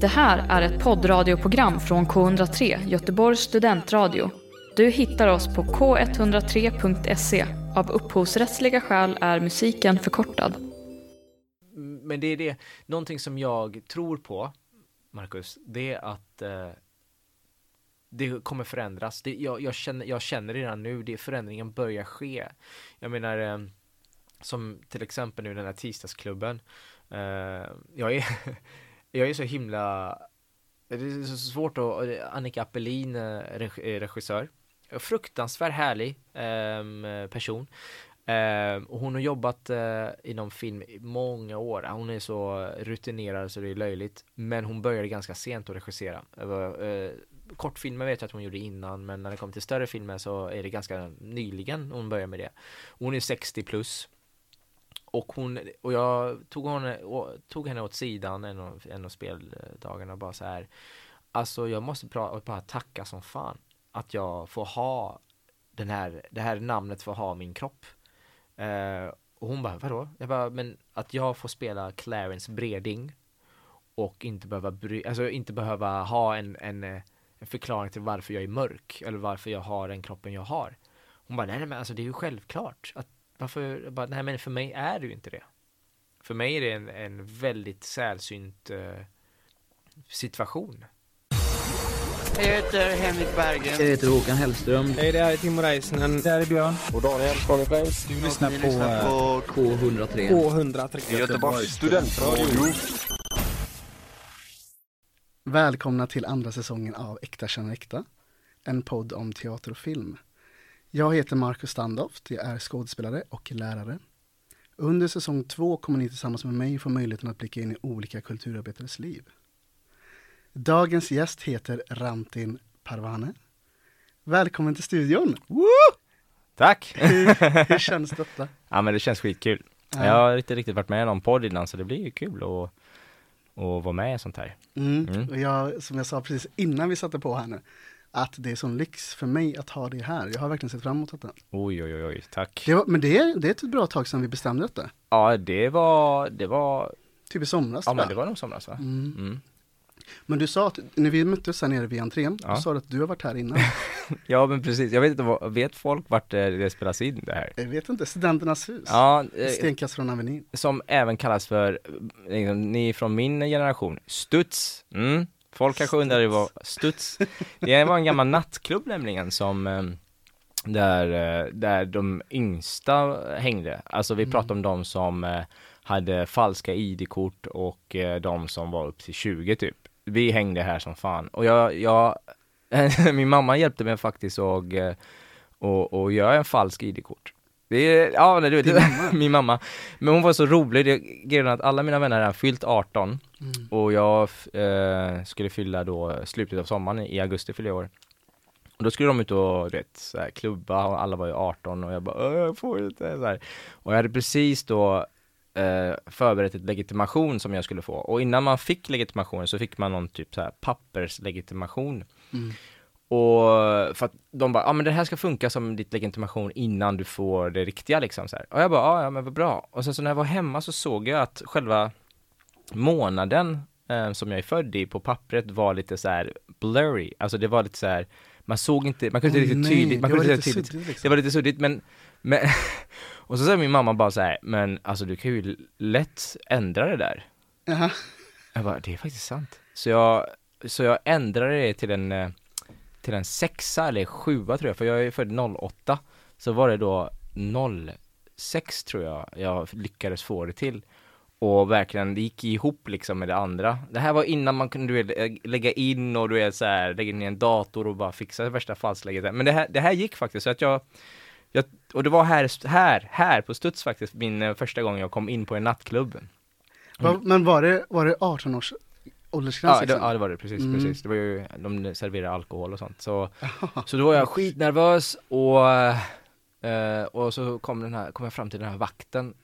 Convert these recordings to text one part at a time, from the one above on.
Det här är ett poddradioprogram från K103, Göteborgs studentradio. Du hittar oss på k103.se. Av upphovsrättsliga skäl är musiken förkortad. Men det är det, någonting som jag tror på, Marcus, det är att eh, det kommer förändras. Det, jag, jag, känner, jag känner redan nu, det förändringen börjar ske. Jag menar, eh, som till exempel nu den här tisdagsklubben. Eh, jag är jag är så himla det är så svårt att, Annika Appelin, eh, eh, regissör, fruktansvärt härlig eh, person. Eh, och hon har jobbat eh, inom film i många år. Hon är så rutinerad så det är löjligt. Men hon började ganska sent att regissera. Eh, kortfilmer vet jag att hon gjorde innan, men när det kommer till större filmer så är det ganska nyligen hon började med det. Hon är 60 plus. Och hon, och jag tog henne, tog henne åt sidan en av, en av speldagarna och bara så här. Alltså jag måste bara, bara tacka som fan att jag får ha den här, det här namnet för att ha min kropp. Eh, och hon bara, vadå? Jag bara, men att jag får spela Clarence Breding och inte behöva bry, alltså inte behöva ha en, en, en förklaring till varför jag är mörk eller varför jag har den kroppen jag har. Hon bara, nej, nej men alltså det är ju självklart att varför, bara, nej men för mig är det ju inte det. För mig är det en, en väldigt sällsynt uh, situation. Jag heter Henrik Berggren. Jag heter Håkan Hellström. Hej, det här är Timo Räisänen. Det här är Björn. Och Daniel Conny Flames. Du lyssnar på, på K103. K103. Göteborgs studentradio. Välkomna till andra säsongen av Äkta känner äkta. En podd om teater och film. Jag heter Marcus Standoft, jag är skådespelare och lärare. Under säsong två kommer ni tillsammans med mig få möjligheten att blicka in i olika kulturarbetares liv. Dagens gäst heter Rantin Parvane. Välkommen till studion! Woo! Tack! Hur, hur känns detta? ja men det känns skitkul. Ja. Jag har inte riktigt varit med i någon podd innan så det blir ju kul att, att vara med i sånt här. Mm. Mm. Och jag, som jag sa precis innan vi satte på här nu, att det är sån lyx för mig att ha det här. Jag har verkligen sett fram emot detta. Oj, oj, oj, tack. Det var, men det är, det är ett bra tag sedan vi bestämde detta. Ja, det var, det var Typ i somras Ja, men det var nog somras va? Mm. Mm. Men du sa att när vi möttes här nere vid entrén, ja. då sa du att du har varit här innan. ja men precis, jag vet inte, vet folk vart det spelas in det här? Jag vet inte, Studenternas hus. Ja, eh, Stenkast från Avenyn. Som även kallas för, liksom, ni från min generation, Studs. Mm. Folk kanske undrar vad Studs, det var en gammal nattklubb nämligen som eh, där, eh, där de yngsta hängde. Alltså vi pratar om de som eh, hade falska ID-kort och de som var upp till 20 typ. Vi hängde här som fan och jag, jag min mamma hjälpte mig faktiskt och, och, och göra en falsk ID-kort. Det är, ja, nej, du vet, min mamma. Men hon var så rolig, det grejen att alla mina vänner har fyllt 18 mm. och jag eh, skulle fylla då slutet av sommaren i augusti fyller år. Och då skulle de ut och vet, så här, klubba och alla var ju 18 och jag bara jag får inte så här. Och jag hade precis då eh, förberett ett legitimation som jag skulle få och innan man fick legitimation så fick man någon typ så här papperslegitimation. Mm. Och för att de bara, ja ah, men det här ska funka som ditt legitimation innan du får det riktiga liksom så här. Och jag bara, ah, ja men vad bra. Och sen så när jag var hemma så såg jag att själva månaden eh, som jag är född i på pappret var lite så här blurry. Alltså det var lite så här, man såg inte, man kunde inte oh, riktigt tydligt, man kunde inte tydligt. Suddigt, liksom. Det var lite suddigt men, men och så sa min mamma bara så här, men alltså du kan ju lätt ändra det där. Uh -huh. Jag bara, det är faktiskt sant. Så jag, så jag ändrade det till en eh, till en sexa eller sjua tror jag, för jag är född 08 Så var det då 06 tror jag jag lyckades få det till och verkligen, det gick ihop liksom med det andra. Det här var innan man kunde du lägga in och du vet så här, lägga in i en dator och bara fixa det värsta falskläget. Men det här, det här gick faktiskt, så att jag, jag och det var här, här, här på studs faktiskt, min eh, första gång jag kom in på en nattklubb. Mm. Men var det, var det 18 års åldersgräns ja, det, ja det var det, precis, mm. precis. Det var ju, de serverade alkohol och sånt. Så, så då var jag skitnervös och, eh, och så kom, den här, kom jag fram till den här vakten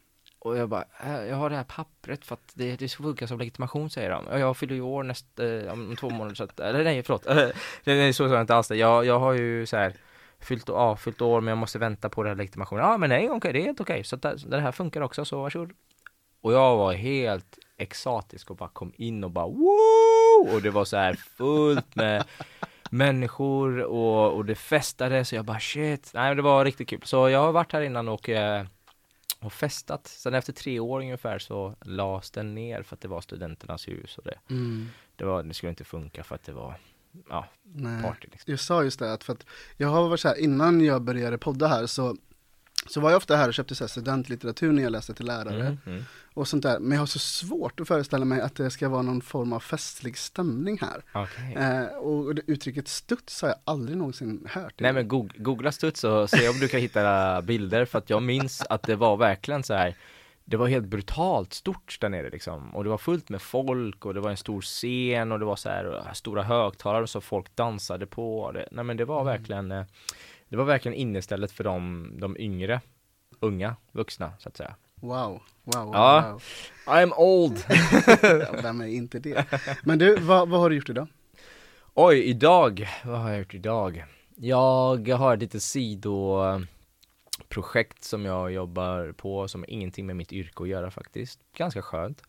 och jag bara, äh, jag har det här pappret för att det, det funkar som legitimation säger de. Och jag fyller ju år näst, eh, om två månader så att, eller nej förlåt, det är så sa jag inte alls det. Jag, jag har ju så här fyllt, ja, fyllt år men jag måste vänta på den här legitimationen. Ja men nej okej, okay, det är helt okej. Okay. Så det, det här funkar också, så varsågod. Och jag var helt exatisk och bara kom in och bara wow! och det var så här fullt med människor och, och det festade så jag bara shit, nej men det var riktigt kul. Så jag har varit här innan och, eh, och festat. Sen efter tre år ungefär så lades den ner för att det var studenternas hus och det, Mm. det, var, det skulle inte funka för att det var, ja, Nej. party liksom. Jag sa just det, att för att jag har varit så här, innan jag började podda här så, så var jag ofta här och köpte så studentlitteratur när jag läste till lärare Mm, mm. och sånt där. Men jag har så svårt att föreställa mig att det ska vara någon form av festlig stämning här. Okej. Eh, och uttrycket studs har jag aldrig någonsin hört. Nej men goog- googla studs och se om du kan hitta bilder för att jag minns att det var verkligen så här det var helt brutalt stort där nere liksom och det var fullt med folk och det var en stor scen och det var så här stora högtalare som folk dansade på det, nej men det var Mm. verkligen eh, det var verkligen innestället för de, de yngre unga vuxna så att säga Wow, wow, wow. Ja. wow. I'm old! Vem är inte det? Men du, vad, vad har du gjort idag? Oj, idag, vad har jag gjort idag? Jag har ett litet sidoprojekt som jag jobbar på som har ingenting med mitt yrke att göra faktiskt. Ganska skönt.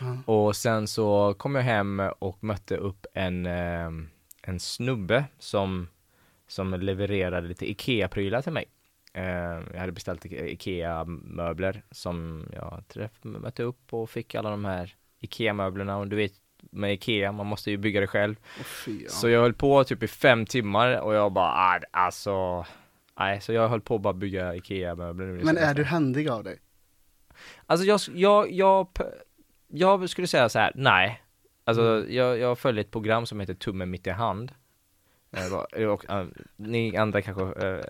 Ja. Och sen så kom jag hem och mötte upp en, eh, en snubbe som, som levererade lite IKEA-prylar till mig. Eh, jag hade beställt IKEA-möbler som jag mötte upp och fick alla de här IKEA-möblerna och du vet med IKEA, man måste ju bygga det själv. Ja. Så jag höll på typ i fem timmar och jag bara, ah, alltså, nej, så jag höll på att bara bygga IKEA-möbler nu. Men är du händig av dig? Alltså jag, jag, jag, jag skulle säga så här, nej. Alltså jag, jag följer ett program som heter Tummen mitt i hand. Eh, bara- och, eh, ni andra kanske eh,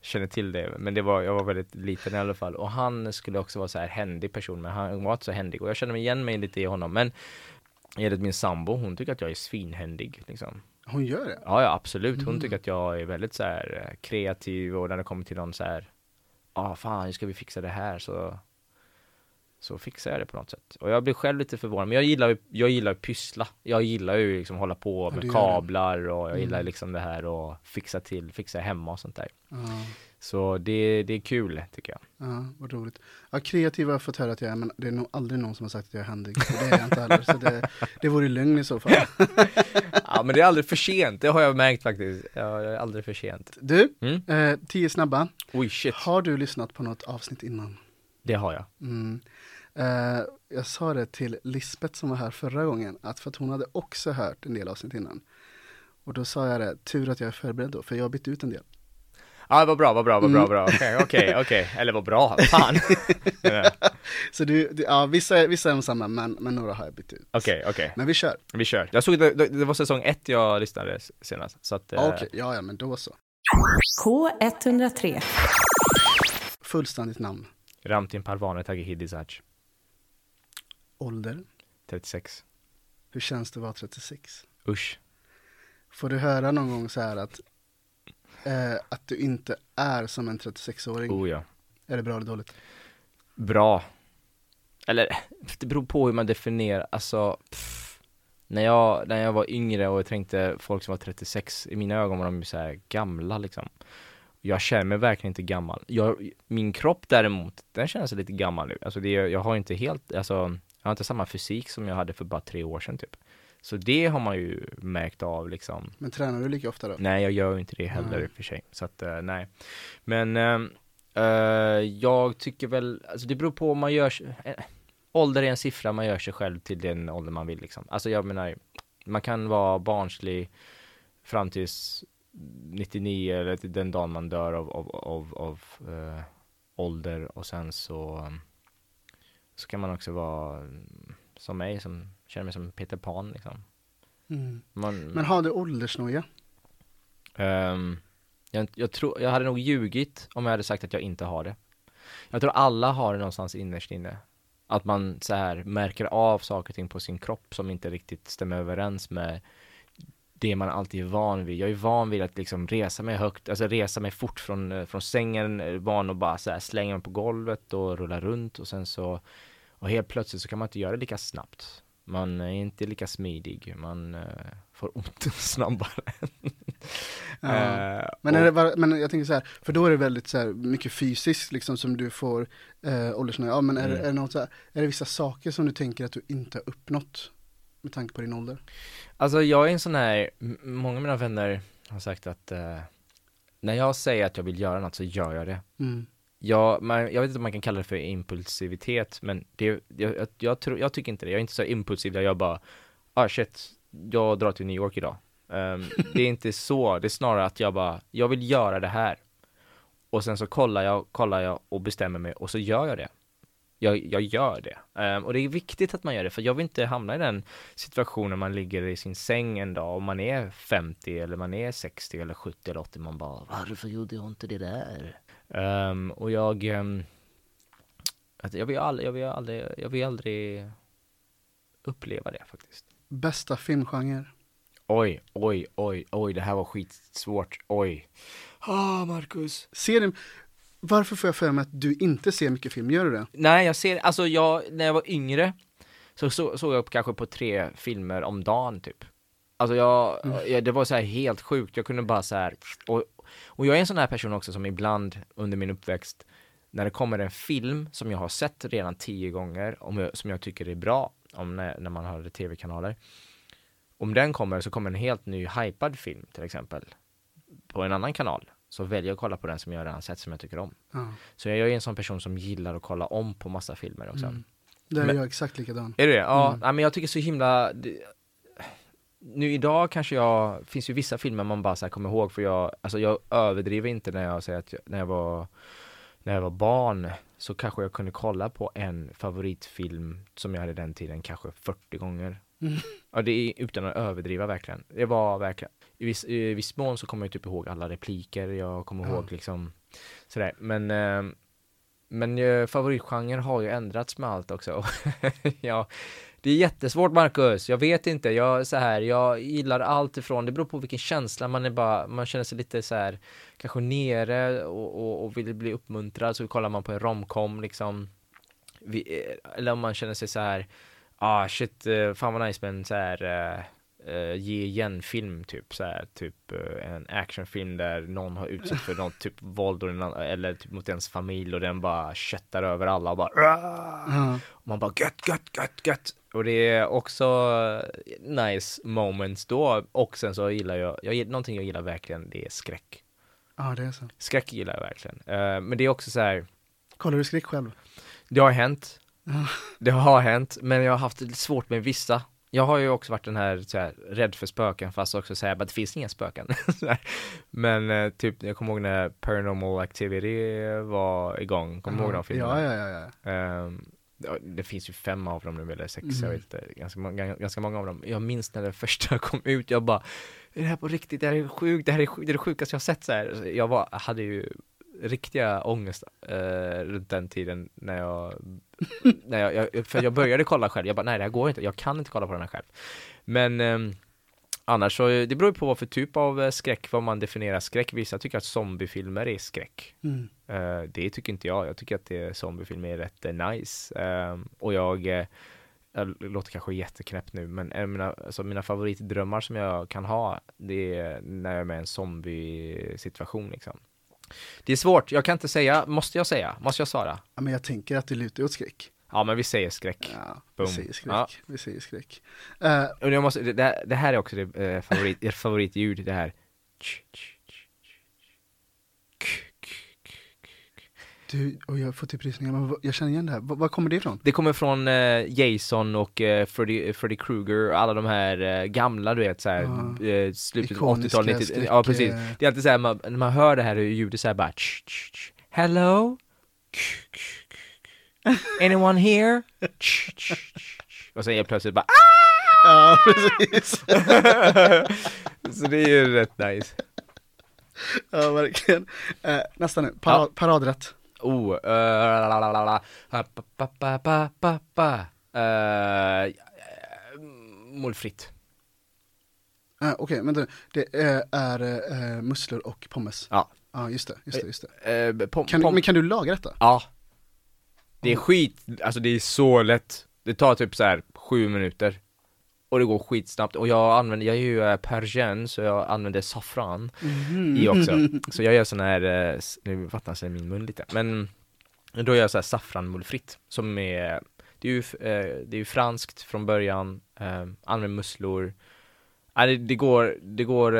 känner till det, men det var, jag var väldigt liten i alla fall. Och han skulle också vara så här händig person, men han var inte så händig. Och jag känner mig igen mig lite i honom. Men enligt min sambo, hon tycker att jag är svinhändig liksom. Hon gör det? Ja, ja absolut. Hon Mm. tycker att jag är väldigt så här eh, kreativ och när det kommer till någon så här, ja ah, fan, hur ska vi fixa det här? Så, så fixar jag det på något sätt. Och jag blir själv lite förvånad, men jag gillar ju, jag gillar ju pyssla. Jag gillar ju liksom hålla på med kablar och jag gillar Mm. liksom liksom det här och fixa till, fixa hemma och sånt där. Ja, Så det, det är kul tycker jag. ja, vad roligt. Ja, kreativ har jag fått höra att jag är, men det är nog aldrig någon som har sagt att jag är händig. Det är jag inte heller, så det, det vore lögn i så fall. Ja men det är aldrig för sent, det har jag märkt faktiskt. Ja, det är aldrig för sent. Du, Mm? eh, tio snabba. Oj shit, Har du lyssnat på något avsnitt innan? det har jag. Mm. Eh, jag sa det till Lisbeth som var här förra gången, att för att hon hade också hört en del avsnitt innan. Och då sa jag det, tur att jag är förberedd då, för jag har bytt ut en del. Ja, vad bra, vad bra, vad bra, Mm. bra. Okej, okej, okej. Eller vad bra, fan. Okej, Så du, du ja, vissa, vissa är ensamma, men, men några har jag bytt ut. okej. Men vi kör. Vi kör. Jag såg det, det var säsong ett jag lyssnade senast. Så att, eh, Okej, ja, ja, men då så. K103. Fullständigt namn, Ramtin Parvane Tagihidizaj, ålder, 36. hur känns det att vara 36? Usch. Får du höra någon gång så här att, eh, att du inte är som en 36-åring? Oh ja. Är det bra eller dåligt? Bra. Eller, det beror på hur man definierar, alltså pff, när, jag, när jag var yngre och jag tänkte folk som var 36, i mina ögon var de ju så här gamla liksom. Jag känner mig verkligen inte gammal. Jag, min kropp däremot, den känns lite gammal nu. Alltså det, jag har inte helt, alltså, jag har inte samma fysik som jag hade för bara tre år sedan typ. Så det har man ju märkt av liksom. Men tränar du lika ofta då? Nej, jag gör inte det heller i och för sig. Så att, eh, nej. Men ehm, eh, jag tycker väl, alltså det beror på om man gör, eh, ålder är en siffra, man gör sig själv till den ålder man vill liksom. Alltså jag menar, man kan vara barnslig fram tills 99 eller till den dagen man dör av, av, av, av ålder och sen så, så kan man också vara som mig, som känner mig som Peter Pan liksom. Mm. Man, Men har du åldersnoja? Ehm, jag, jag, tror, jag hade nog ljugit om jag hade sagt att jag inte har det. Jag tror alla har det någonstans innerst inne. Att man så här märker av saker och ting på sin kropp som inte riktigt stämmer överens med det man alltid är van vid. Jag är van vid att liksom resa mig högt, alltså resa mig fort från, eh, från sängen, eh, van att bara så här slänga mig på golvet och rulla runt och sen så och helt plötsligt så kan man inte göra det lika snabbt. Man är inte lika smidig, man eh, får ont snabbare. Ja. Eh, Men, och- det, men jag tänker så här, för då är det väldigt så här mycket fysiskt liksom som du får eh, åldersnoja. Ja men är, Mm. är, det något så här, är det vissa saker som du tänker att du inte har uppnått? med tanke på din ålder? Alltså jag är en sån här, många av mina vänner har sagt att eh, när jag säger att jag vill göra något så gör jag det. Mm. Jag, man, jag vet inte om man kan kalla det för impulsivitet, men det, jag, jag, jag, tror, jag tycker inte det. Jag är inte så impulsiv där jag bara, ah shit, jag drar till New York idag. Ehm, det är inte så, det är snarare att jag bara, jag vill göra det här. Och sen så kollar jag, kollar jag och bestämmer mig och så gör jag det. Jag, jag gör det. Ehm, och det är viktigt att man gör det, för jag vill inte hamna i den situationen man ligger i sin säng en dag och man är 50 eller man är 60 eller 70 eller 80, man bara, varför gjorde jag inte det där? Ehm, och jag, um, att jag, vill aldrig, jag, vill aldrig, jag vill aldrig uppleva det faktiskt. Bästa filmgenre? Oj, oj, oj, oj, det här var skitsvårt, oj. Ah, Marcus. Ser du, varför får jag för mig att du inte ser mycket film? Gör du det? Nej, jag ser, alltså jag, när jag var yngre så så- såg jag kanske på tre filmer om dagen typ. Alltså jag, jag det var så här helt sjukt, jag kunde bara så här, och, och jag är en sån här person också som ibland under min uppväxt, när det kommer en film som jag har sett redan tio gånger, om jag, som jag tycker är bra, om när, när man har tv-kanaler, om den kommer så kommer en helt ny hypad film till exempel, på en annan kanal, så väljer jag att kolla på den som jag redan sett som jag tycker om. Ja. Så jag är en sån person som gillar att kolla om på massa filmer också. Mm. Där är Men- jag exakt likadan. Är det det? Ja, Mm. nej, men jag tycker så himla det, Nu idag kanske jag, finns ju vissa filmer man bara så kommer ihåg för jag, alltså jag överdriver inte när jag säger att jag, när jag var när jag var barn så kanske jag kunde kolla på en favoritfilm som jag hade den tiden kanske 40 gånger. Mm. Ja, det är utan att överdriva verkligen. Det var verkligen, i viss, i viss mån så kommer jag typ ihåg alla repliker, jag kommer Ja. ihåg liksom sådär, men eh, men eh, favoritgenren har ju ändrats med allt också. ja, det är jättesvårt Marcus, jag vet inte, jag så här, jag gillar allt ifrån, det beror på vilken känsla man är bara, man känner sig lite så här, kanske nere och, och, och vill bli uppmuntrad så kollar man på en romcom liksom. Vi, eh, eller om man känner sig så här, ah shit, eh, fan vad nice med en så här eh, eh, ge igen film typ så här, typ eh, en actionfilm där någon har utsatts för något typ våld och den, an- eller typ mot ens familj och den bara köttar över alla och bara Ja. och man bara gött, gött, gött, gött. Och det är också eh, nice moments då. Och sen så gillar jag, jag någonting jag gillar verkligen, det är skräck. ja, det är så. Skräck gillar jag verkligen. Eh, men det är också så här, Kollar du skräck själv? det har hänt. Det har hänt, men jag har haft svårt med vissa. Jag har ju också varit den här, så här rädd för spöken fast också säga att det finns inga spöken. Men eh, typ, jag kommer ihåg när Paranormal Activity var igång. Kommer du ihåg de filmerna? Ja, ja, ja. ja. Ehm, ja, det finns ju fem av dem nu eller sex, jag Mm. vet inte, ganska, många- ganska många av dem. Jag minns när den första kom ut, jag bara, är det här på riktigt? Det här är sjukt, det här är, sjukt, det är det sjukaste jag har sett så här. Jag var, hade ju riktiga ångest eh, runt den tiden när jag, när jag, jag, för jag började kolla själv, jag bara nej det här går inte, jag kan inte kolla på den här själv. Men ehm, annars så, det beror ju på vad för typ av eh, skräck, vad man definierar skräck. Vissa tycker att zombiefilmer är skräck. Mm. Eh, det tycker inte jag. Jag tycker att det, zombiefilmer är rätt eh, nice. Ehm, och jag, eh, jag låter kanske jätteknäppt nu, men en av mina, alltså mina favoritdrömmar som jag kan ha, det är när jag är med i en zombie-situation liksom. Det är svårt, jag kan inte säga, måste jag säga? Måste jag svara? ja. Men jag tänker att det lutar åt skräck. Ja men vi säger skräck. Ja, Boom. vi säger skräck. Ja. Vi säger skräck. Eh, Och jag måste, det- här- det här är också det, eh, favorit, ert favoritljud, det här. du, och jag får typ rysningar, men jag känner igen det här. Var, kommer det ifrån? Det kommer från eh, Jason och eh, Freddy, Freddy Krueger och alla de här eh, gamla du vet såhär, Ja. eh, slutet av Ikoniska 80-talet, 90 skräck, ja precis. eh. Det är alltid såhär, man, när man hör det här ljudet såhär bara tsch, tsch, tsch. Hello? Here? Tsch, tsch, tsch. Och sen helt plötsligt bara Ja, precis. Så det är ju rätt nice. ja, verkligen. Eh, nästa nu, Parad, Ja. paradrätt. Oh, uh, la, la, la, la. Pa, pa, pa, pa, pa, pa. Uh, målfritt. Eh, Okej, men du, det är, är eh, musslor och pommes. Ja. Ja, just det, just det, just det. Eh, pom, Kan, pom, men kan du laga detta? Ja. Det är skit, alltså det är så lätt. Det tar typ så här sju minuter. Och det går skitsnabbt. Och jag använder, jag är ju eh, persian så jag använder saffran i också. Så jag gör sån här, eh, nu vattnas min mun lite. Men då gör jag så här saffranmullfritt. Som är det är ju, eh, det är ju franskt från början, eh, använd musslor. Ja, det, går, det går,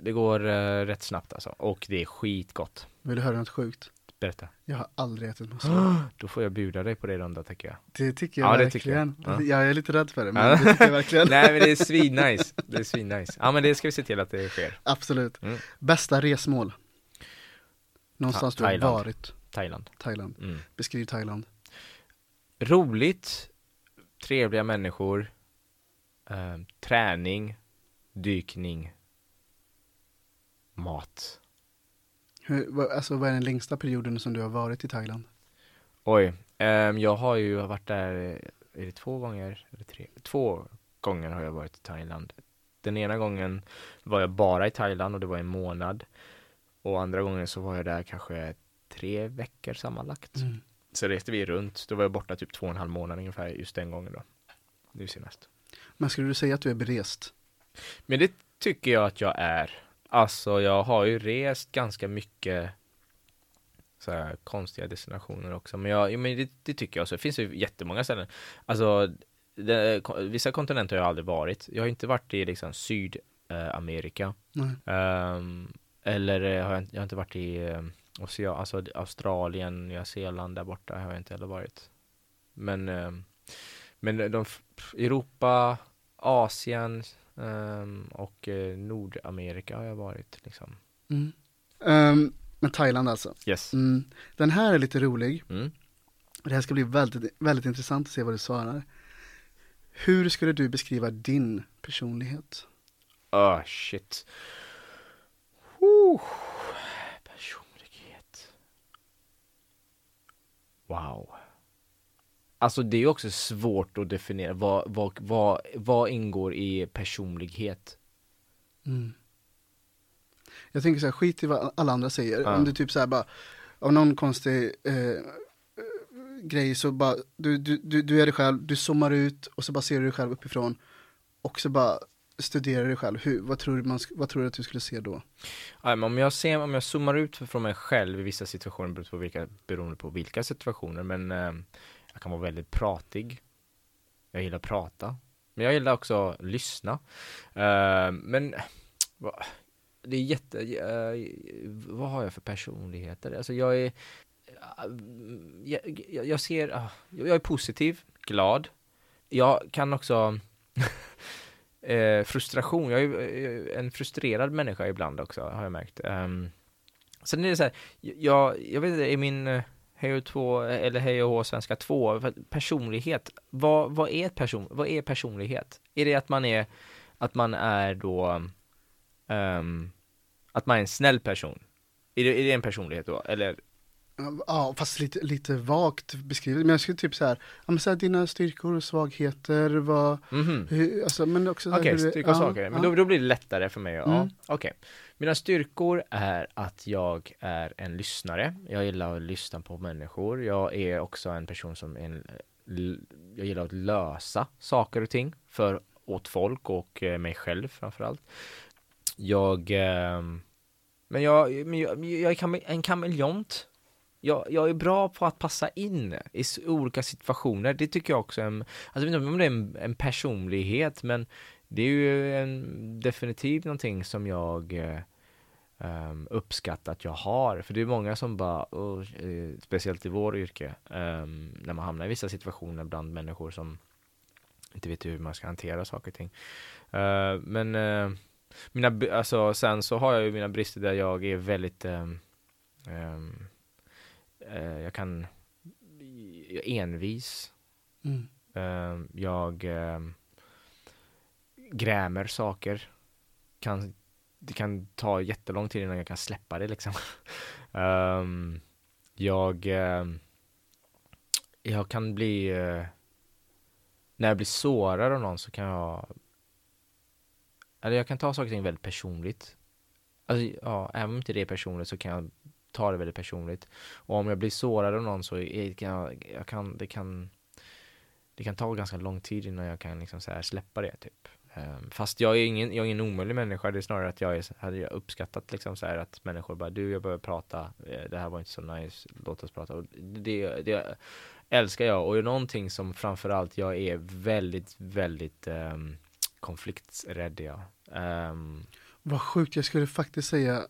det går rätt snabbt alltså, och det är skitgott. Vill du höra något sjukt? Berätta. Jag har aldrig ätit musslor. Då får jag bjuda dig på det runda tycker jag. Det tycker jag Ja, det tycker verkligen. jag. Ja. Jag är lite rädd för det, men det tycker jag verkligen. Nej men det är svinnice, det är svinnice. Ja men det ska vi se till att det sker. Absolut. Mm. Bästa resmål? Någonstans Ta- du har varit. Thailand. Thailand. Mm. Beskriv Thailand. Roligt, trevliga människor, eh, träning, dykning, mat. Hur, alltså vad är den längsta perioden som du har varit i Thailand? Oj, ehm, jag har ju varit där, eh, är det två gånger eller tre? Två gånger har jag varit i Thailand. Den ena gången var jag bara i Thailand och det var en månad. Och andra gången så var jag där kanske tre veckor sammanlagt. Mm. Så reste vi runt, då var jag borta typ två och en halv månad ungefär just den gången då. Nu senast. Men skulle du säga att du är berest? Men det tycker jag att jag är. Alltså jag har ju rest ganska mycket så här konstiga destinationer också. Men, jag, men det, det tycker jag också. Det finns ju jättemånga ställen. Alltså det, vissa kontinenter har jag aldrig varit. Jag har inte varit i liksom Sydamerika. Ehm, eller eh, har jag, jag har inte varit i um, Ocean, alltså Australien, Nya Zeeland där borta har jag inte heller varit. Men, ehm, men de, Europa, Asien ehm, och eh, Nordamerika har jag varit liksom. Mm. Ehm, men Thailand alltså. Yes. Mm. Den här är lite rolig. Mm. Det här ska bli väldigt, väldigt intressant att se vad du svarar. Hur skulle du beskriva din personlighet? Oh shit. Whew. Personlighet. Wow. Alltså det är ju också svårt att definiera vad, vad, vad, vad ingår i personlighet. Mm. Jag tänker så här, skit i vad alla andra säger. Ja. Om du typ så här bara, av någon konstig eh, eh, grej så bara, du, du, du, du är dig själv, du zoomar ut och så bara ser du dig själv uppifrån. Och så bara studerar dig själv. Hur, vad, tror du man, vad tror du att du skulle se då? Ja, men om jag ser, om jag zoomar ut från mig själv i vissa situationer beroende på vilka, beroende på vilka situationer, men eh, jag kan vara väldigt pratig. Jag gillar att prata. Men jag gillar också att lyssna. Uh, men va, det är jätte, uh, vad har jag för personligheter? Alltså jag är, eh, jag, jag, jag ser, uh, jag är positiv, glad. Jag kan också frustration, jag är en frustrerad människa ibland också, har jag märkt. Ehm, um, sen är det så här, jag, jag vet inte, i min Hej och 2, eller Hej och H svenska 2, för att personlighet, vad, vad, är person, vad är personlighet? Är det att man är, att man är då, ehm, att man är en snäll person? Är det, är det en personlighet då, eller? Ja, fast lite, lite vagt beskrivet. Men jag skulle typ så här, ja men så här, dina styrkor och svagheter, vad, Mhm. hur, alltså, men också Okej, du- styrka och ja, svagheter. Men ja. då, då blir det lättare för mig. Ja, Mm. okej. Mina styrkor är att jag är en lyssnare. Jag gillar att lyssna på människor. Jag är också en person som är en, jag gillar att lösa saker och ting för åt folk och eh, mig själv framförallt. Jag, ehm, men jag, men jag, jag är kam- en kameleont. Jag, jag är bra på att passa in i olika situationer. Det tycker jag också är en, alltså jag vet inte om det är en, en personlighet, men det är ju en, definitivt någonting som jag eh, ehm, uppskattar att jag har. För det är många som bara, oh, speciellt i vår yrke, ehm, när man hamnar i vissa situationer bland människor som inte vet hur man ska hantera saker och ting. Eh, men eh, mina, alltså, sen så har jag ju mina brister där jag är väldigt ehm, ehm, eh, jag kan jag är envis. Mm. Ehm, jag grämer saker. Kan, det kan ta jättelång tid innan jag kan släppa det liksom. um, jag, uh, jag kan bli, uh, när jag blir sårad av någon så kan jag, eller jag kan ta saker och ting väldigt personligt. Alltså, ja, även om inte det är personligt så kan jag ta det väldigt personligt. Och om jag blir sårad av någon så är, kan jag, jag kan, det kan det kan ta ganska lång tid innan jag kan liksom så här släppa det typ. Ehm, Fast jag är ingen, jag är ingen omöjlig människa, det är snarare att jag är, hade jag uppskattat liksom så här att människor bara du jag behöver prata, eh, det här var inte så nice, låt oss prata. Och det, det, älskar jag och någonting som framförallt jag är väldigt, väldigt um, konflikträdd jag. Um, Vad sjukt, jag skulle faktiskt säga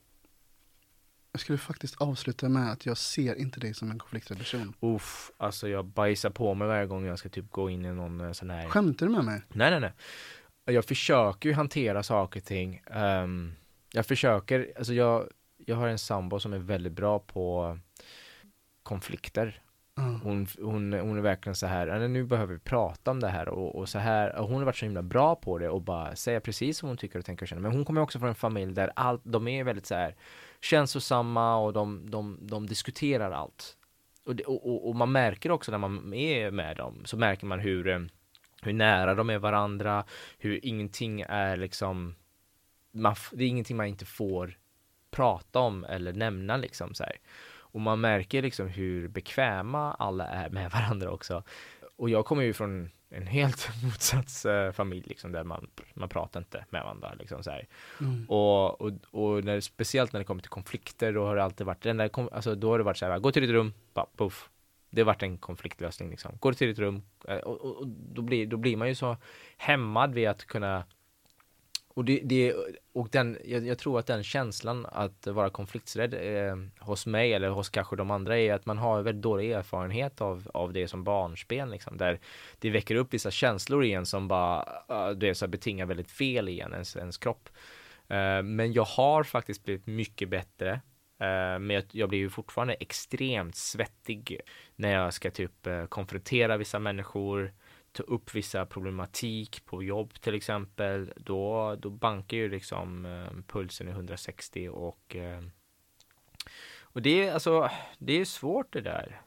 jag skulle faktiskt avsluta med att jag ser inte dig som en konflikträdd person. Uff, alltså jag bajsar på mig varje gång jag ska typ gå in i någon eh, sån här Skämtar du med mig? Nej nej nej Jag försöker ju hantera saker och ting um, Jag försöker, alltså jag Jag har en sambo som är väldigt bra på konflikter Ja. hon, hon, hon är verkligen så här, "Nej, nu behöver vi prata om det här och, och så här, och hon har varit så himla bra på det och bara säga precis vad hon tycker och tänker och känner. Men hon kommer också från en familj där allt, de är väldigt så här känslosamma och de, de, de diskuterar allt. Och, det, och, och, man märker också när man är med dem, så märker man hur, eh, hur nära de är varandra, hur ingenting är liksom, man, det är ingenting man inte får prata om eller nämna liksom så här. Och man märker liksom hur bekväma alla är med varandra också. Och jag kommer ju från en helt motsatt eh, familj liksom där man, man pratar inte med varandra liksom så här. Mm. Och, och, och när, speciellt när det kommer till konflikter, då har det alltid varit, den där, alltså, då har det varit så här, gå till ditt rum, bara, puff. Det har varit en konfliktlösning liksom. Går till ditt rum, eh, och, och, och då, blir, då blir man ju så hämmad vid att kunna och, det, det, och den, jag, jag tror att den känslan att vara konflikträdd eh, hos mig eller hos kanske de andra är att man har väldigt dålig erfarenhet av, av det som barnspel liksom, där det väcker upp vissa känslor igen som bara eh, det är så betingar väldigt fel i ens, ens kropp. Eh, men jag har faktiskt blivit mycket bättre. Eh, men jag, jag blir ju fortfarande extremt svettig när jag ska typ eh, konfrontera vissa människor, ta upp vissa problematik på jobb till exempel. Då, då bankar ju liksom eh, pulsen i 160 och och det är alltså, det är svårt det där.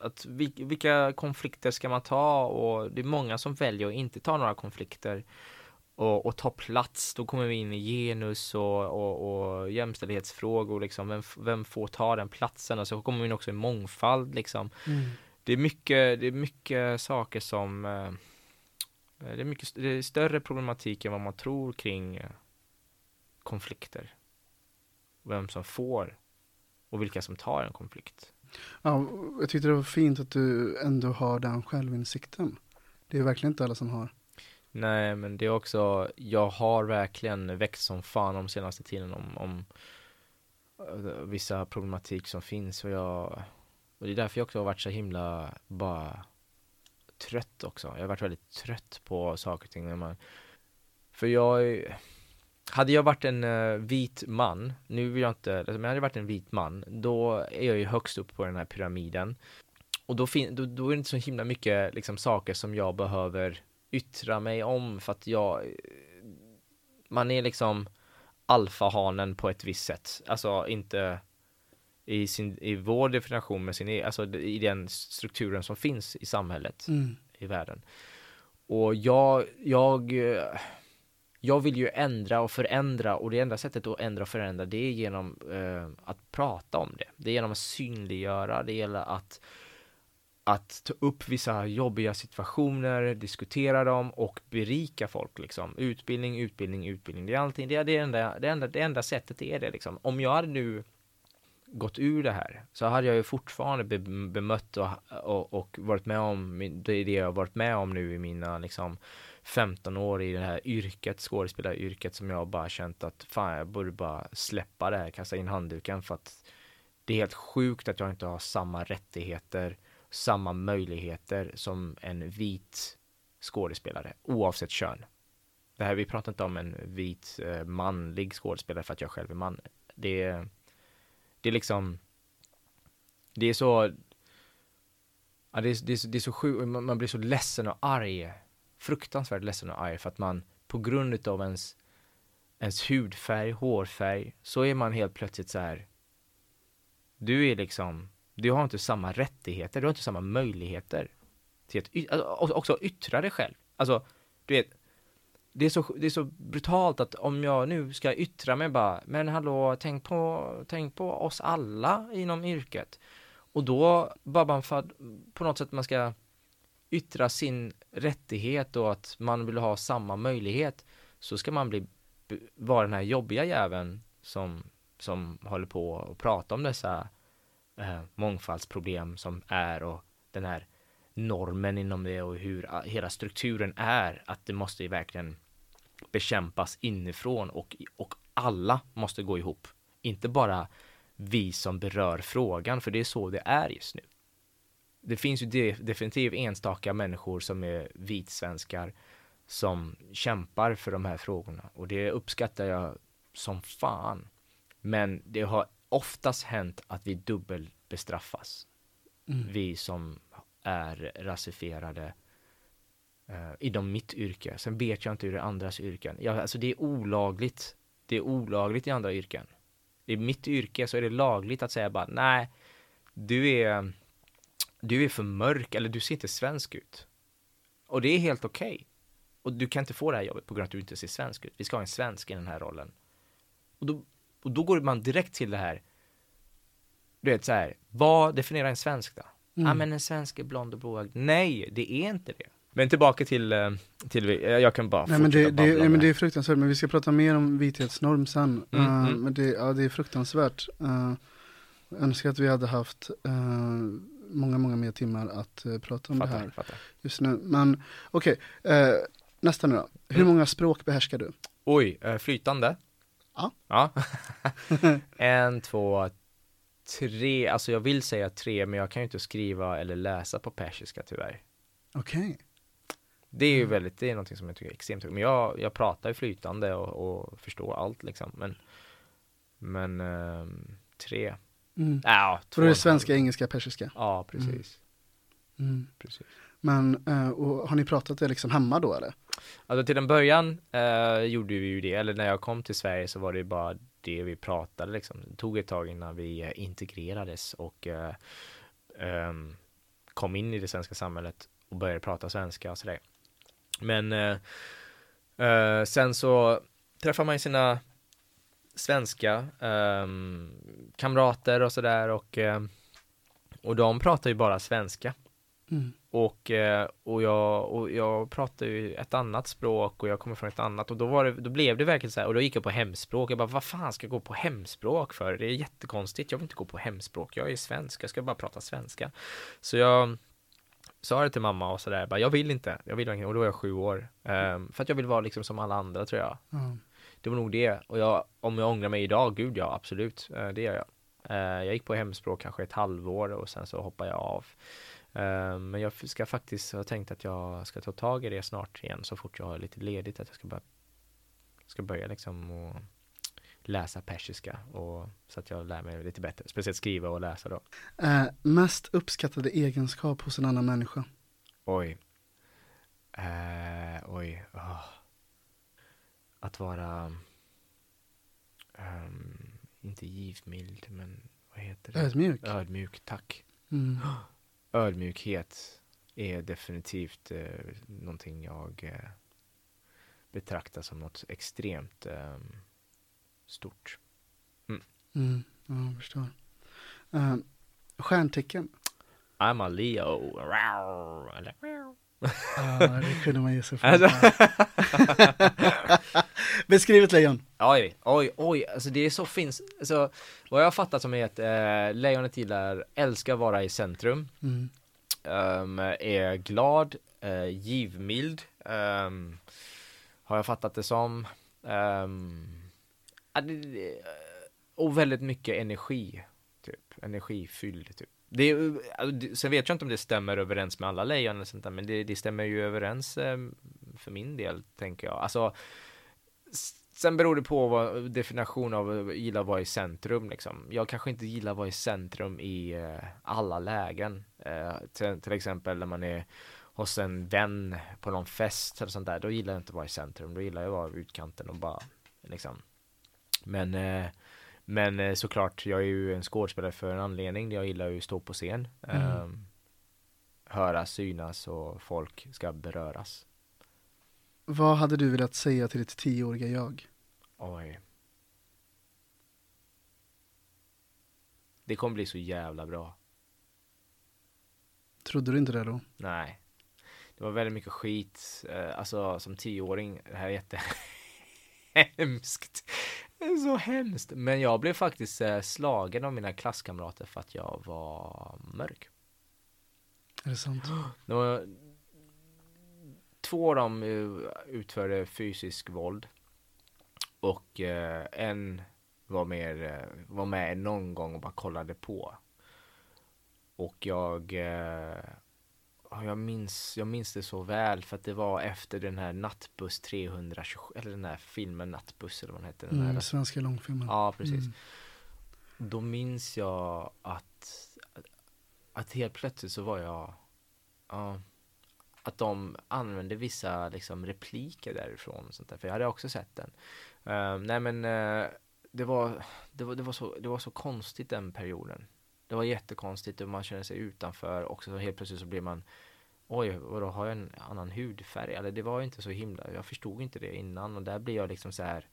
Att vilka konflikter ska man ta och det är många som väljer att inte ta några konflikter och, och ta plats. Då kommer vi in i genus och, och, och jämställdhetsfrågor liksom. Vem, vem får ta den platsen? Och så kommer vi in också i mångfald liksom. Mm. Det är mycket, det är mycket saker som eh, det är mycket det är större problematik än vad man tror kring eh, konflikter. Vem som får och vilka som tar en konflikt. Ja, jag tyckte det var fint att du ändå har den självinsikten. Det är verkligen inte alla som har. Nej, men det är också, jag har verkligen växt som fan de senaste tiden om, om eh, vissa problematik som finns och jag, och det är därför jag också har varit så himla bara trött också. Jag har varit väldigt trött på saker och ting när man, för jag hade jag varit en eh, vit man, nu vill jag inte, men hade jag varit en vit man, då är jag ju högst upp på den här pyramiden. Och då, fin- då, då är det inte så himla mycket liksom, saker som jag behöver yttra mig om för att jag man är liksom alfahanen på ett visst sätt. Alltså inte i, sin, i vår definition med sin, e- alltså i den strukturen som finns i samhället Mm. i världen. Och jag, jag, eh, jag vill ju ändra och förändra och det enda sättet att ändra och förändra det är genom eh, att prata om det. Det är genom att synliggöra, det gäller att att ta upp vissa jobbiga situationer, diskutera dem och berika folk liksom. Utbildning, utbildning, utbildning. Det är allting, det är det enda, det enda, det enda sättet är det liksom. Om jag hade nu gått ur det här så hade jag ju fortfarande be, bemött och, och, och varit med om det är det jag har varit med om nu i mina liksom 15 år i det här yrket, skådespelaryrket som jag bara känt att fan jag borde bara släppa det här, kasta in handduken för att det är helt sjukt att jag inte har samma rättigheter, samma möjligheter som en vit skådespelare oavsett kön. Det här, vi pratar inte om en vit eh, manlig skådespelare för att jag själv är man. Det är, det är liksom, det är så, ja, det, är, det, är, så- det är så sjukt, man, man blir så ledsen och arg, fruktansvärt ledsen och arg för att man på grund av ens, ens hudfärg, hårfärg, så är man helt plötsligt så här. Du är liksom, du har inte samma rättigheter, du har inte samma möjligheter till att, alltså, också- yttra dig själv. Alltså, du vet, det är, så, det är så brutalt att om jag nu ska yttra mig bara, men hallå, tänk på, tänk på oss alla inom yrket. Och då bara man för att på något sätt man ska yttra sin rättighet och att man vill ha samma möjlighet så ska man bli vara den här jobbiga jäveln som, som håller på och pratar om dessa eh, mångfaldsproblem som är och den här normen inom det och hur ah, hela strukturen är att det måste ju verkligen bekämpas inifrån och, och alla måste gå ihop. Inte bara vi som berör frågan, för det är så det är just nu. Det finns ju de, definitivt enstaka människor som är vitsvenskar som kämpar för de här frågorna och det uppskattar jag som fan. Men det har oftast hänt att vi dubbelbestraffas. Vi som är rasifierade eh, inom mitt yrke. Sen vet jag inte hur det är andras yrken. Ja, alltså det är olagligt. Det är olagligt i andra yrken. I mitt yrke så är det lagligt att säga bara nej, du är, du är för mörk eller du ser inte svensk ut. Och det är helt okej. Och du kan inte få det här jobbet på grund av att du inte ser svensk ut. Vi ska ha en svensk i den här rollen. Och då, och då går man direkt till det här. Du vet så här, vad definierar en svensk då? Ja men en svensk är blond och blåögd. Nej, det är inte det. Men tillbaka till, eh, till jag kan bara Nej men, det, det, nej, men det det är fruktansvärt, men vi ska prata mer om vithetsnorm sen. Mm, Eh, mm. Men det, ja, det är fruktansvärt. Uh, önskar att vi hade haft eh, många, många mer timmar att eh, prata om det Fattar, här fattar. just nu. Men okej, eh, nästa nu då. Hur Mm. många språk behärskar du? Oj, eh, flytande. Ja. Ja. en, två, tre. Alltså jag vill säga tre, men jag kan ju inte skriva eller läsa på persiska tyvärr. Okej. Det är ju Mm. väldigt, det är någonting som jag tycker är extremt Men jag, jag pratar ju flytande och, och förstår allt liksom. Men, men ehm, tre. Mm. Ja, två då är det en svenska, engelska, persiska? Ja, precis. Mm. precis. Men, eh, och har ni pratat det liksom hemma då eller? Alltså till en början eh, gjorde vi ju det, eller när jag kom till Sverige så var det bara det vi pratade liksom. Det tog ett tag innan vi eh, integrerades och eh, eh, kom in i det svenska samhället och började prata svenska och sådär. Men eh, eh, sen så träffar man ju sina svenska ehm, kamrater och sådär och, eh, och de pratar ju bara svenska. Mm. Och, eh, och, jag, och jag pratar ju ett annat språk och jag kommer från ett annat och då, var det, då blev det verkligen så här och då gick jag på hemspråk. Jag bara, vad fan ska jag gå på hemspråk för? Det är jättekonstigt. Jag vill inte gå på hemspråk. Jag är svensk. Jag ska bara prata svenska. Så jag sa det till mamma och sådär. Jag vill inte. Jag vill inte. Och då var jag sju år. Ehm, för att jag vill vara liksom som alla andra tror jag. Ja. Det var nog det. Och jag, om jag ångrar mig idag, gud ja, absolut. Eh, det gör jag. Eh, jag gick på hemspråk kanske ett halvår och sen så hoppade jag av. Eh, men jag ska faktiskt ha tänkt att jag ska ta tag i det snart igen så fort jag har lite ledigt. Att jag ska börja, ska börja liksom och läsa persiska och så att jag lär mig lite bättre. Speciellt skriva och läsa då. Eh, mest uppskattade egenskap hos en annan människa? Oj. Eh, oj. åh. Att vara ehm, inte givmild men vad heter det? Ödmjuk? Ödmjuk, tack. Mm. Ödmjukhet är definitivt eh, någonting jag eh, betraktar som något extremt eh, stort. Mm. Ja, jag förstår. Eh, stjärntecken? I'm a Leo. Eller, Ja, det kunde man ge sig på. Beskriv ett lejon. Oj, oj, oj, alltså det är så finns, alltså vad jag har fattat som är att eh, lejonet gillar, älskar att vara i centrum, Mm. ehm, är glad, eh, givmild, ehm, har jag fattat det som. Det- och väldigt mycket energi, typ, energifylld, typ. Det är, ju- alltså, det- sen vet jag inte om det stämmer överens med alla lejon eller sånt där, men det, det stämmer ju överens för min del, tänker jag. Alltså, Sen beror det på vad definition av gilla att vara i centrum liksom. Jag kanske inte gillar att vara i centrum i eh, alla lägen. Eh, till, till exempel när man är hos en vän på någon fest eller sånt där. Då gillar jag inte att vara i centrum. Då gillar jag att vara i utkanten och bara liksom. Men, eh, men eh, såklart, jag är ju en skådespelare för en anledning. Jag gillar ju att stå på scen. Mm. Eh, höra, synas och folk ska beröras. Vad hade du velat säga till ditt tioåriga jag? Oj. Det kommer bli så jävla bra. Trodde du inte det då? Nej. Det var väldigt mycket skit. Eh, alltså som tioåring. Det här är jätte hemskt. Det är så hemskt. Men jag blev faktiskt eh, slagen av mina klasskamrater för att jag var mörk. Är det sant? Det var, två av dem eh, utförde fysisk våld. Och eh, en var, mer, eh, var med någon gång och bara kollade på. Och jag, eh, ja, jag, minns, jag minns det så väl för att det var efter den här Nattbuss 327, eller den här filmen Nattbuss eller vad den hette. Den här Mm, svenska långfilmen. Ja, precis. Mm. Då minns jag att, att helt plötsligt så var jag, ja, att de använde vissa liksom repliker därifrån och sånt där, för jag hade också sett den. Eh, nej men eh, det, var, det, var, det, var så, det var så konstigt den perioden. Det var jättekonstigt och man kände sig utanför och så helt plötsligt så blev man Oj, vadå, har jag en annan hudfärg? Eller det var ju inte så himla, jag förstod inte det innan och där blev jag liksom så här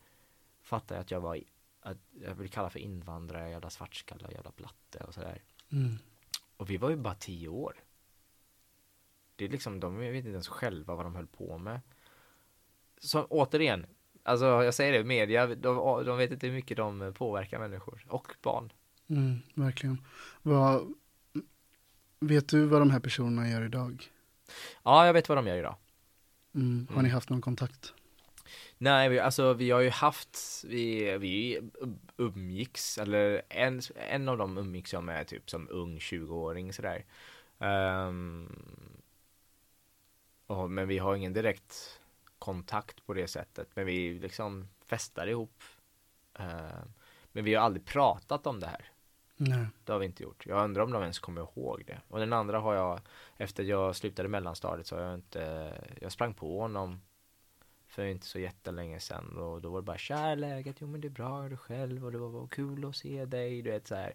Fattade jag att jag var att jag blev kallad för invandrare, jävla svartskalle och jävla blatte och sådär. Mm. Och vi var ju bara tio år. Det är liksom, de vet inte ens själva vad de höll på med. Så återigen, alltså jag säger det, media, de, de vet inte hur mycket de påverkar människor och barn. Mm, verkligen. Vad, vet du vad de här personerna gör idag? Ja, jag vet vad de gör idag. Mm. Har Mm. ni haft någon kontakt? Nej, vi, alltså vi har ju haft, vi, vi umgicks, eller en, en av dem umgicks jag med typ som ung 20-åring sådär. Um, och, men vi har ingen direkt kontakt på det sättet, men vi liksom festar ihop. Ehm, men vi har aldrig pratat om det här. Nej. Det har vi inte gjort. Jag undrar om de ens kommer ihåg det. Och den andra har jag, efter jag slutade mellanstadiet så har jag inte, jag sprang på honom för inte så jättelänge sedan och då var det bara tja läget, jo men det är bra, du själv och det var, var kul att se dig, du vet så här.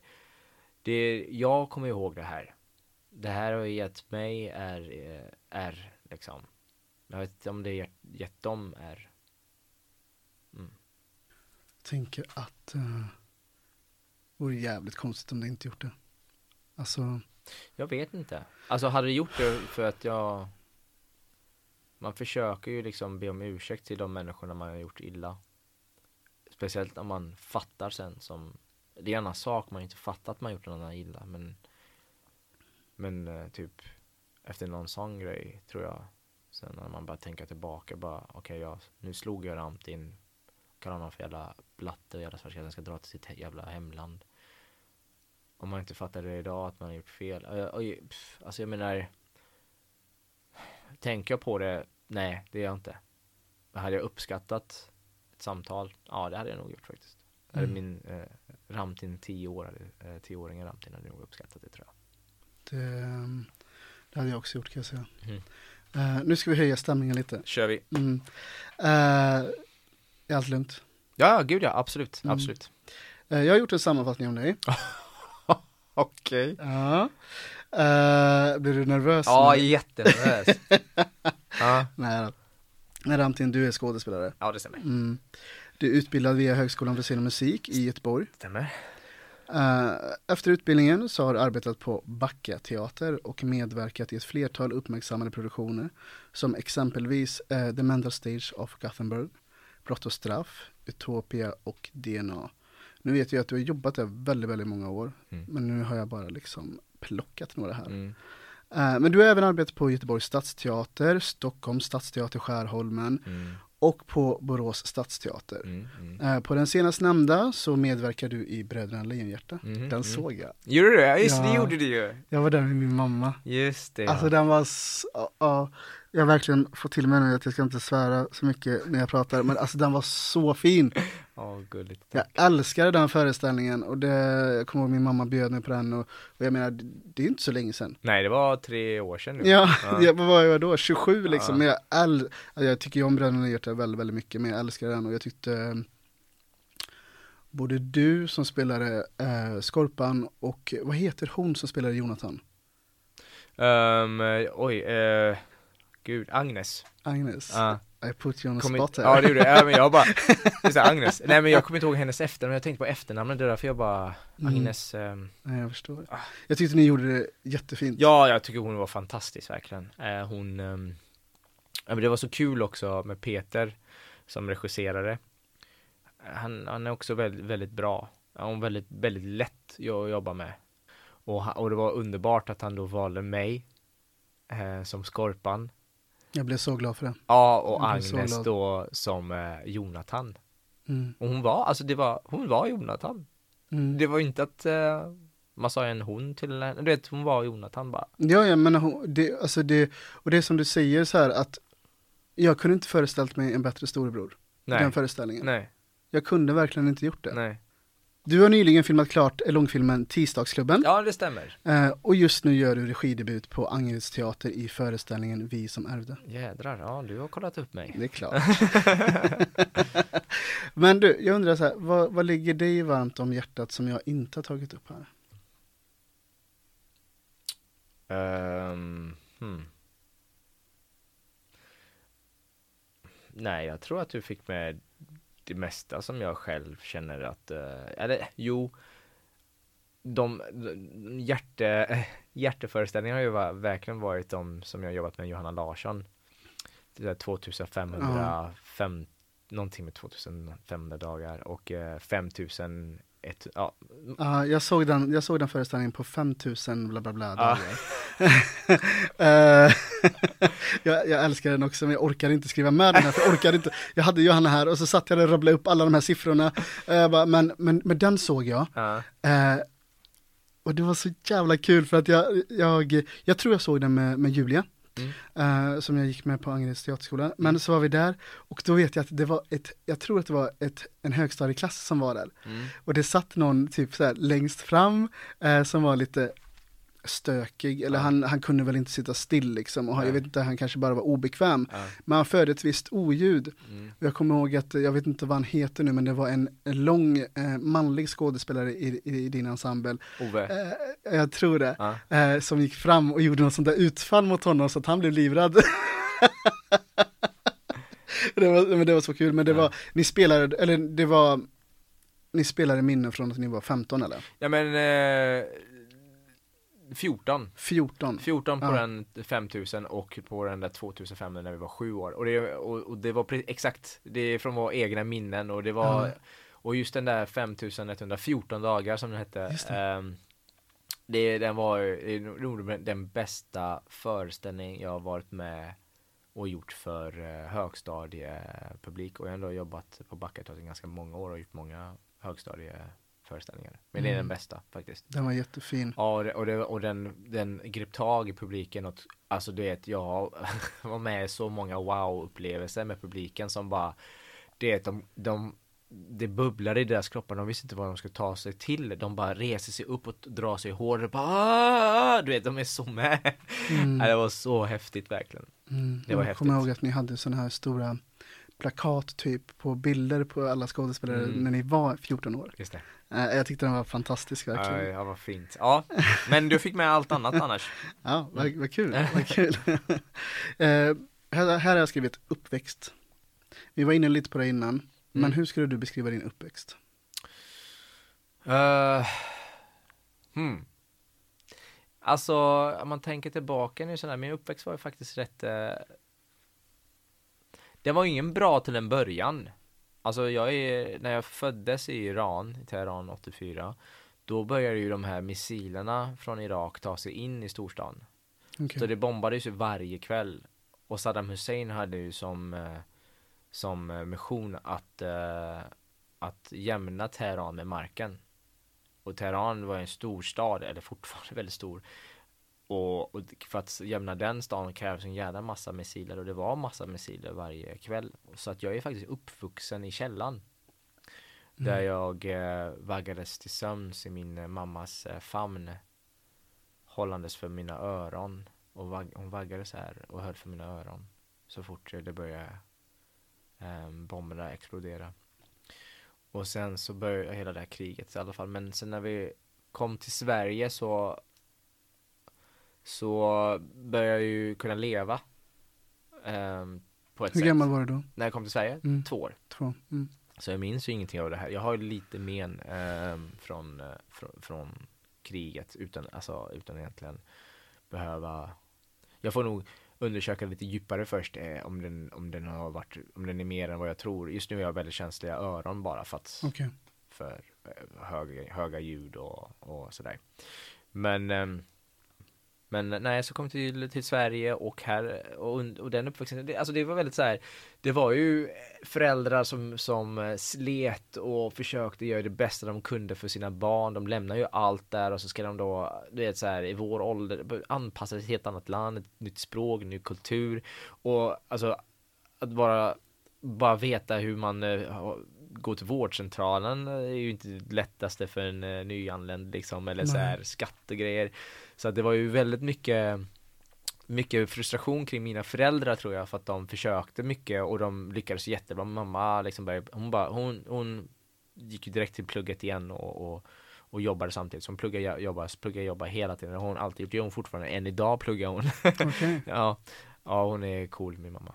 Det, jag kommer ihåg det här. Det här har gett mig är, eh, är liksom, jag vet inte om det gett, gett dem är. Tänker att uh, vore jävligt konstigt om det inte gjort det. Alltså, Jag vet inte. Alltså hade det gjort det för att jag Man försöker ju liksom be om ursäkt till de människorna man har gjort illa Speciellt om man fattar sen som Det är en annan sak, man har inte fattat att man gjort någon annan illa men Men eh, typ Efter någon sån grej tror jag Sen när man bara tänker tillbaka bara Okej jag, nu slog jag Ramtin Kallar honom för jävla blatte och jävla svartskalle Han ska dra till sitt jävla hemland om man inte fattar det idag att man har gjort fel. Alltså jag menar Tänker jag på det? Nej, det gör jag inte. Men hade jag uppskattat ett samtal? Ja, det hade jag nog gjort faktiskt. Mm. min eh, Ramtin 10 år, eh, 10-åringen Ramtin hade nog uppskattat det tror jag. det, ehm, det hade jag också gjort kan jag säga. Mm. Eh, nu ska vi höja stämningen lite. Kör vi. Mm. Eh, är allt lugnt? Ja, gud ja, absolut, Mm. absolut. Eh, jag har gjort en sammanfattning om dig. Okej. Ja. Eh, blir du nervös? Ja, nu? jättenervös. ja. Nej då. Nej, Ramtin, du är skådespelare. ja, det stämmer. Mm. Du är utbildad via Högskolan för scen och musik i Göteborg. Stämmer. Eh, efter utbildningen så har du arbetat på Backa teater och medverkat i ett flertal uppmärksammade produktioner som exempelvis eh, The Mental Stage of Gothenburg, Brott och straff, Utopia och DNA. Nu vet jag att du har jobbat där väldigt, väldigt många år, Mm. men nu har jag bara liksom plockat några här. Mm. Eh, men du har även arbetat på Göteborgs stadsteater, Stockholms stadsteater Skärholmen Mm. Och på Borås stadsteater. Mm. Mm. Eh, på den senast nämnda så medverkar du i Bröderna Lejonhjärta. Mhm, Den mm. såg jag. Gjorde du det? Ja, just det, gjorde du ju. Jag var där med min mamma. Just det. Alltså ja. den var, ja, jag har verkligen fått till mig nu att jag ska inte svära så mycket när jag pratar, men alltså den var så fin. Gulligt. Jag älskade den föreställningen och det, jag kommer ihåg min mamma bjöd mig på den och, och jag menar, det, är inte så länge sedan. Nej, det var tre år sedan nu. Ja, Ja. jag, vad var jag då? 27 liksom, Ja. men jag, äl, alltså, jag tycker ju om Bröderna Lejonhjärta väldigt, väldigt mycket, men jag älskar den och jag tyckte Både du som spelade eh, Skorpan och vad heter hon som spelade Jonathan? Ehm, oj, eh, gud, Agnes. Agnes. Ja, I put you on the kom spot här. ja det gjorde jag, ja, men jag bara, just det, Agnes. Nej men jag kommer inte ihåg hennes efternamn, jag tänkte på efternamnet, det är därför jag bara, Mm. Agnes, ehm, Nej, jag förstår. Ah. Jag tyckte ni gjorde det jättefint. ja jag tycker hon var fantastisk verkligen. Eh, hon, ehm, ja men det var så kul också med Peter som regisserade. Han, han är också väldigt, väldigt bra. Han är väldigt, väldigt lätt att jobba med. Och, och det var underbart att han då valde mig eh, som Skorpan. Jag blev så glad för det. Ja, och Agnes då som eh, Jonathan. Mm. Och hon var, alltså det var, hon var Jonathan. Mm. Det var inte att eh, man sa en hon till henne, du vet hon var Jonathan bara. Ja, ja, men hon, det, alltså det, och det är som du säger så här att jag kunde inte föreställt mig en bättre storebror Nej, den föreställningen. nej, Jag kunde verkligen inte gjort det. nej. Du har nyligen filmat klart långfilmen Tisdagsklubben Ja, det stämmer. eh, och just nu gör du regidebut på Angereds teater i föreställningen Vi som ärvde. Jädrar, ja du har kollat upp mig. Det är klart. men du, jag undrar så här, vad, vad ligger dig varmt om hjärtat som jag inte har tagit upp här? Ehm, hmm. Nej, jag tror att du fick med det mesta som jag själv känner att, eh, eller jo, de, de hjärte, hjärteföreställningarna har ju verkligen varit de som jag jobbat med Johanna Larsson. Det där 2505, någonting med 2500 dagar och eh, 5000, ett, ja, Ja, jag, såg den, jag såg den föreställningen på 5000 bla bla bla Ja. dagar. Eh, jag, jag älskar den också men jag orkar inte skriva med den här för jag orkar inte. Jag hade Johanna här och så satt jag där och rabblade upp alla de här siffrorna. Jag bara, men, men, men den såg jag. ja, Eh, och det var så jävla kul för att jag, jag, jag tror jag såg den med, med Julia. Mm. eh, som jag gick med på Angereds teaterskola. Men så var vi där och då vet jag att det var ett, jag tror att det var ett, en högstadieklass som var där. mm, Och det satt någon typ så här längst fram eh, som var lite stökig, eller Ja. han, han kunde väl inte sitta still liksom, och han, jag vet inte, han kanske bara var obekväm. ja, Men han förde ett visst oljud. mm, Jag kommer ihåg att, jag vet inte vad han heter nu, men det var en, en lång eh, manlig skådespelare i, i, i din ensemble, Ove, eh, jag tror det, ja, eh, som gick fram och gjorde något sånt där utfall mot honom så att han blev livrädd. det, var, men det var så kul, men det var, ni spelade, eller det var, ni spelade minnen från att ni var 15 eller? ja men eh, 14 14. 14 på Ja. den 5000 och på den där 2500 när vi var sju år. Och det, och, och det var pre- exakt, det är från våra egna minnen och det var, Ja. och just den där 5114 dagar som den hette. Det. ehm, det, den var nog den bästa föreställning jag har varit med och gjort för eh, högstadiepublik och jag har ändå jobbat på Backateatern ganska många år och gjort många högstadieföreställningar. Men det är Mm. den bästa faktiskt. Den var jättefin. Ja, och, det, och, det, och den, den grep tag i publiken och alltså du vet, jag var med i så många wow-upplevelser med publiken som bara det är de, de det bubblade i deras kroppar, de visste inte vad de skulle ta sig till. De bara reser sig upp och drar sig i håret bara "Ah!" Du vet, de är så med. Mm. Det var så häftigt verkligen. Mm. det var jag kommer häftigt. ihåg att ni hade sådana här stora plakat typ på bilder på alla skådespelare Mm. när ni var 14 år. Just det. Eh, jag tyckte den var fantastisk verkligen. ja, vad fint. Ja, men du fick med allt annat annars. Ja, vad, vad kul, vad kul. eh, här, här har jag skrivit uppväxt. Vi var inne lite på det innan, men Mm. hur skulle du beskriva din uppväxt? Uh, hmm. Alltså, om man tänker tillbaka nu sådär, min uppväxt var ju faktiskt rätt uh, Den var ju ingen bra till en början Alltså jag är, när jag föddes i Iran, i Teheran 84 Då började ju de här missilerna från Irak ta sig in i storstan. Okej. Så det bombades ju varje kväll. Och Saddam Hussein hade ju som eh, Som eh, mission att eh, Att jämna Teheran med marken. Och Teheran var en stor stad, eller fortfarande väldigt stor och, och för att jämna den stan krävs en jävla massa missiler och det var massa missiler varje kväll. Så att jag är faktiskt uppvuxen i källan. Där jag eh, vaggades till sömns i min eh, mammas eh, famn. Hållandes för mina öron. Och vag- hon vaggade så här och höll för mina öron. Så fort det började eh, bomberna explodera. Och sen så började hela det här kriget i alla fall. Men sen när vi kom till Sverige så Så började jag ju kunna leva ehm, På ett Hur sätt gammal var du då? När jag kom till Sverige, Mm. två år Två. Mm. så jag minns ju ingenting av det här. Jag har ju lite men ehm, från, eh, från, från kriget utan, alltså, utan egentligen behöva Jag får nog undersöka lite djupare först eh, om, den, om den har varit, om den är mer än vad jag tror. Just nu har jag väldigt känsliga öron bara för att Okej. för eh, höga, höga ljud och, och sådär. Men ehm, Men nej, så kom jag till, till Sverige och här, och, och den uppväxten, det, alltså det var väldigt så här, det var ju föräldrar som, som eh, slet och försökte göra det bästa de kunde för sina barn, de lämnar ju allt där och så ska de då, du vet så här, i vår ålder, anpassa sig till ett helt annat land, ett nytt språk, ny kultur. Och alltså att bara, bara veta hur man eh, gå till vårdcentralen är ju inte det lättaste för en uh, nyanländ liksom eller så här skattegrejer. Så det var ju väldigt mycket mycket frustration kring mina föräldrar tror jag för att de försökte mycket och de lyckades jättebra. Mamma liksom började, hon bara, hon, hon gick ju direkt till plugget igen och, och, och jobbade samtidigt. Så hon pluggade, jobbade, pluggade, jobbade hela tiden. Hon alltid gjort det, hon fortfarande, än idag pluggar hon. Okay. ja, ja, hon är cool min mamma.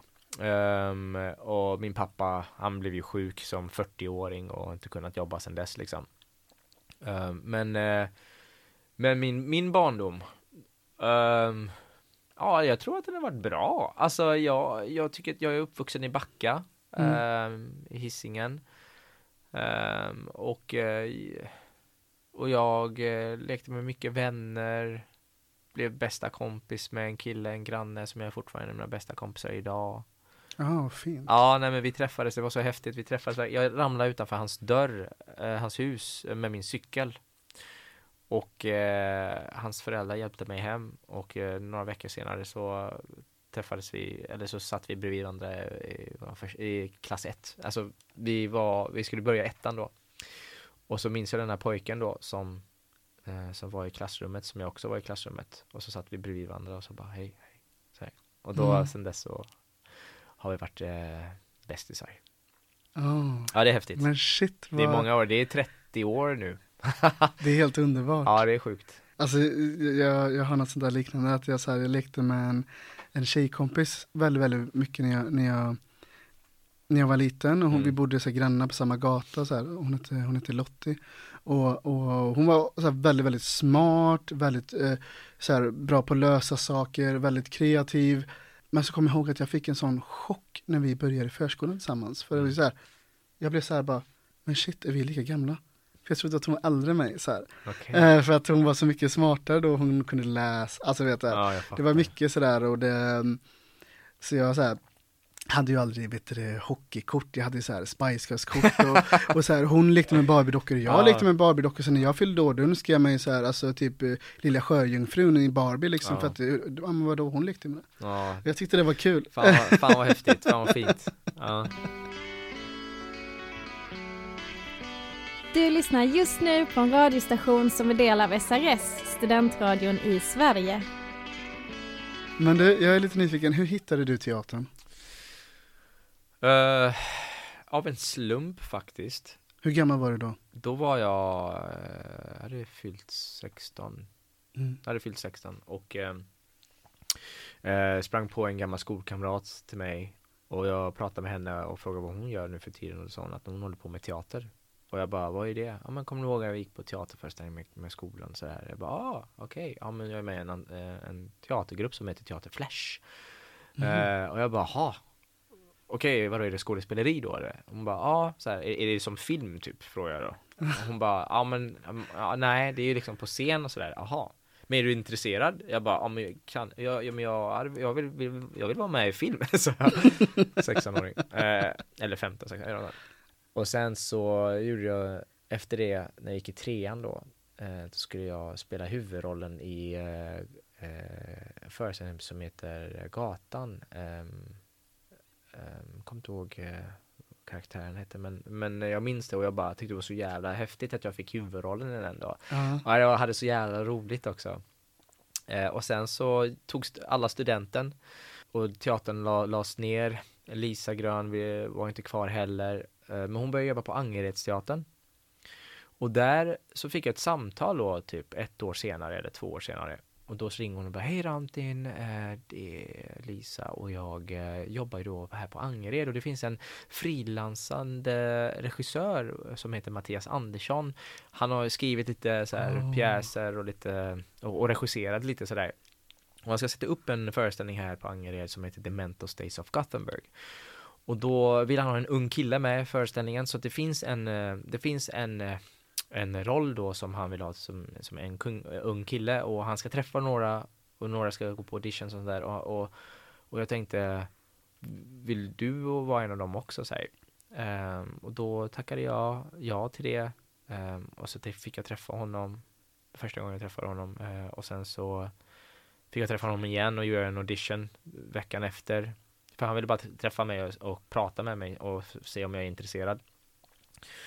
Um, och min pappa, han blev ju sjuk som 40-åring och inte kunnat jobba sedan dess liksom. Um, men, uh, men min, min barndom, um, ja, jag tror att den har varit bra. Alltså, jag, jag tycker att jag är uppvuxen i Backa, mm. i Hisingen. och, uh, och jag uh, lekte med mycket vänner, blev bästa kompis med en kille, en granne som jag fortfarande är mina bästa kompisar idag. Ja, oh, fint. Ja, nej men vi träffades, det var så häftigt. Vi träffades, jag ramlade utanför hans dörr, eh, hans hus, med min cykel. Och eh, hans föräldrar hjälpte mig hem och eh, några veckor senare så träffades vi, eller så satt vi bredvid varandra i, i klass 1. Alltså vi var, vi skulle börja ettan då. Och så minns jag den här pojken då som, eh, som var i klassrummet, som jag också var i klassrummet. Och så satt vi bredvid varandra och så bara hej, hej. Så. Och då mm. sen dess så har vi varit eh, bästisar. Oh. Ja, det är häftigt. Men shit. Vad... Det är många år, det är 30 år nu. det är helt underbart. Ja, det är sjukt. Alltså, jag, jag har något sånt där liknande, att jag, så här, jag lekte med en, en tjejkompis väldigt, väldigt mycket när jag, när jag, när jag var liten. Och hon, mm. Vi bodde så här, grannar på samma gata, så här. Hon, hette, hon hette Lottie. Och, och hon var så här, väldigt, väldigt smart, väldigt eh, så här, bra på att lösa saker, väldigt kreativ. Men så kommer jag ihåg att jag fick en sån chock när vi började i förskolan tillsammans. För det var så här, jag blev så här bara, men shit, är vi lika gamla? För jag trodde att hon var äldre än mig. Så här. Okay. Eh, för att hon var så mycket smartare då, hon kunde läsa. Alltså vet du, ja, det var mycket sådär och det, så jag så här, hade ju aldrig vet du, hockeykort, jag hade så här Spice Girls-kort och, och så här, hon lekte med Barbie-dockor och jag ja. lekte med Barbie-dockor, så när jag fyllde år då önskade jag mig så här, alltså typ eh, Lilla Sjöjungfrun i Barbie liksom, ja. för att, eh, ja men vadå, hon lekte med det. Ja. Jag tyckte det var kul. Fan, fan vad häftigt, fan vad fint. Ja. Du lyssnar just nu på en radiostation som är del av SRS, studentradion i Sverige. Men du, jag är lite nyfiken, hur hittade du teatern? Uh, av en slump faktiskt. Hur gammal var du då? Då var jag, uh, hade fyllt 16. Mm. hade fyllt 16 och uh, uh, sprang på en gammal skolkamrat till mig och jag pratade med henne och frågade vad hon gör nu för tiden och sa hon att hon håller på med teater. Och jag bara, vad är det? Ja men kommer du ihåg att jag gick på teaterföreställning med, med skolan så här. Jag bara, ah, okej, okay. ja men jag är med i en, en teatergrupp som heter Teater Flash. Mm. och jag bara, ha okej, okay, vadå är det skådespeleri då eller? Hon bara, ja, så här, är, är, det som film typ? Frågar jag då. hon bara, ja men, ja, nej, det är ju liksom på scen och sådär, jaha. Men är du intresserad? Jag bara, ja men jag kan, jag, jag, jag, jag, vill, vill, jag vill vara med i film, så jag, 16-åring. Eh, eller 15, 16, jag Och sen så gjorde jag, efter det, när jag gick i trean då, eh, då skulle jag spela huvudrollen i eh, eh, föreställning som heter Gatan. Eh, um, kommer inte ihåg karaktären hette men, men jag minns det och jag bara tyckte det var så jävla häftigt att jag fick huvudrollen i den då. Uh. Och jag hade så jävla roligt också. Uh, och sen så togs alla studenten och teatern la, lades ner. Lisa Grön var inte kvar heller. Uh, men hon började jobba på Angeredsteatern. Och där så fick jag ett samtal då typ ett år senare eller två år senare och då ringer hon och bara, hej Rantin, eh, det är Lisa och jag eh, jobbar ju då här på Angered och det finns en frilansande regissör som heter Mattias Andersson. Han har skrivit lite så här oh. pjäser och lite och, och regisserat lite sådär. Och han ska sätta upp en föreställning här på Angered som heter Dementos Days of Gothenburg. Och då vill han ha en ung kille med i föreställningen så att det finns en, eh, det finns en eh, en roll då som han vill ha som, som en kung, eh, ung kille och han ska träffa några och några ska gå på audition och sådär och, och, och jag tänkte vill du vara en av dem också? Så här. Ehm, och då tackade jag ja till det um, och så fick jag träffa honom första gången jag träffade honom uh, och sen så fick jag träffa honom igen och göra en audition veckan efter. För han ville bara träffa mig och, och prata med mig och se om jag är intresserad.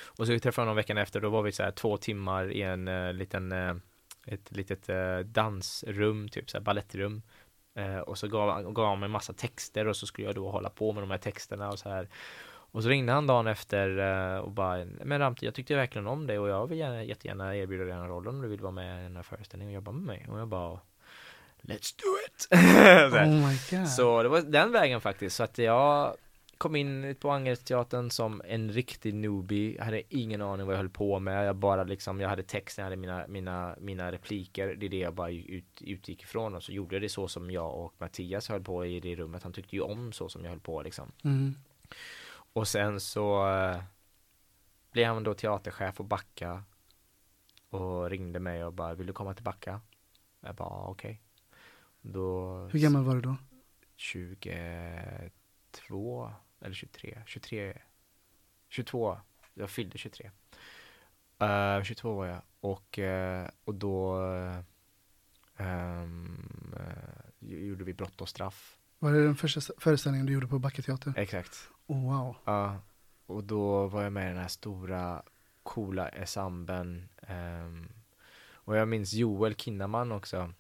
Och så träffade jag honom veckan efter, då var vi så här två timmar i en uh, liten, uh, ett litet uh, dansrum, typ så här balettrum och så gav, gav han mig massa texter och så skulle jag då hålla på med de här texterna och så här. Och så ringde han dagen efter och bara, men Ramti, jag tyckte verkligen om dig och jag vill gärna, jättegärna erbjuda dig den här rollen om du vill vara med i den här föreställningen och jobba med mig. Och jag bara, Let's do it! oh my God. Så det var den vägen faktiskt, så att jag kom in på Angeredsteatern som en riktig newbie, jag hade ingen aning vad jag höll på med, jag bara liksom, jag hade texten, jag hade mina, mina, mina repliker, det är det jag bara ut, utgick ifrån och så gjorde jag det så som jag och Mattias höll på i det rummet, han tyckte ju om så som jag höll på liksom. Mm. Och sen så uh, blev han då teaterchef på Backa och ringde mig och bara, vill du komma till Backa? Jag bara, okej. Okay. Då Hur gammal var du då? 22 eller 23, 23, 22. Jag fyllde 23. Uh, 22 var jag och, uh, och då um, uh, gjorde vi brott och straff. Var det den första föreställningen du gjorde på Backateatern? Exakt. Oh, wow. Ja, och då var jag med i den här stora coola ensemblen. Um, och jag minns Joel Kinnaman också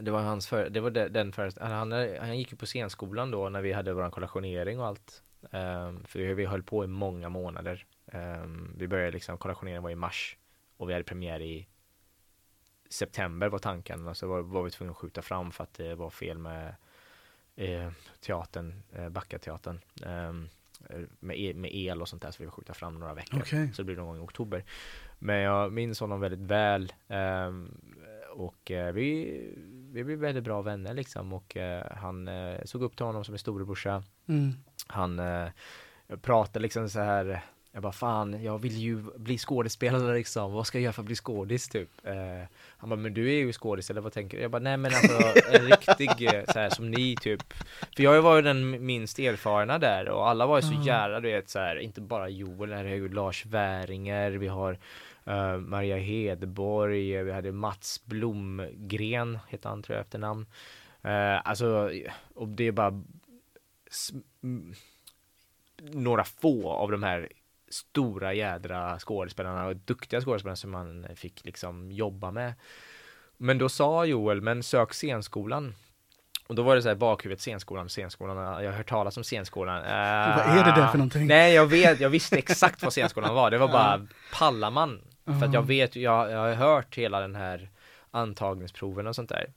det var hans för, det var den först, han, han gick ju på scenskolan då när vi hade vår kollationering och allt. Um, för vi höll på i många månader. Um, vi började liksom, kollationeringen var i mars och vi hade premiär i september var tanken och så var, var vi tvungna att skjuta fram för att det var fel med eh, teatern, eh, Backateatern. Um, med, e, med el och sånt där så vi får skjuta fram några veckor. Okay. Så det blir någon gång i oktober. Men jag minns honom väldigt väl. Um, och uh, vi, vi blev väldigt bra vänner liksom och uh, han uh, såg upp till honom som en storebrorsa. Mm. Han pratade liksom så här jag bara fan, jag vill ju bli skådespelare liksom, vad ska jag göra för att bli skådis typ? Eh, han bara, men du är ju skådis eller vad tänker du? Jag bara, nej men alltså en riktig så här som ni typ För jag var ju den minst erfarna där och alla var ju så mm. jävla du vet så här, inte bara Joel, här är ju Lars Väringer, vi har uh, Maria Hedborg, vi hade Mats Blomgren, heter han tror jag efternamn. Uh, alltså, och det är bara några få av de här stora jädra skådespelarna och duktiga skådespelarna som man fick liksom jobba med. Men då sa Joel, men sök scenskolan. Och då var det så här bakhuvudet scenskolan, scenskolan, jag har hört talas om scenskolan. Uh, vad är det där för någonting? Nej, jag vet, jag visste exakt vad scenskolan var, det var bara pallar man. För att jag vet, jag, jag har hört hela den här antagningsproven och sånt där.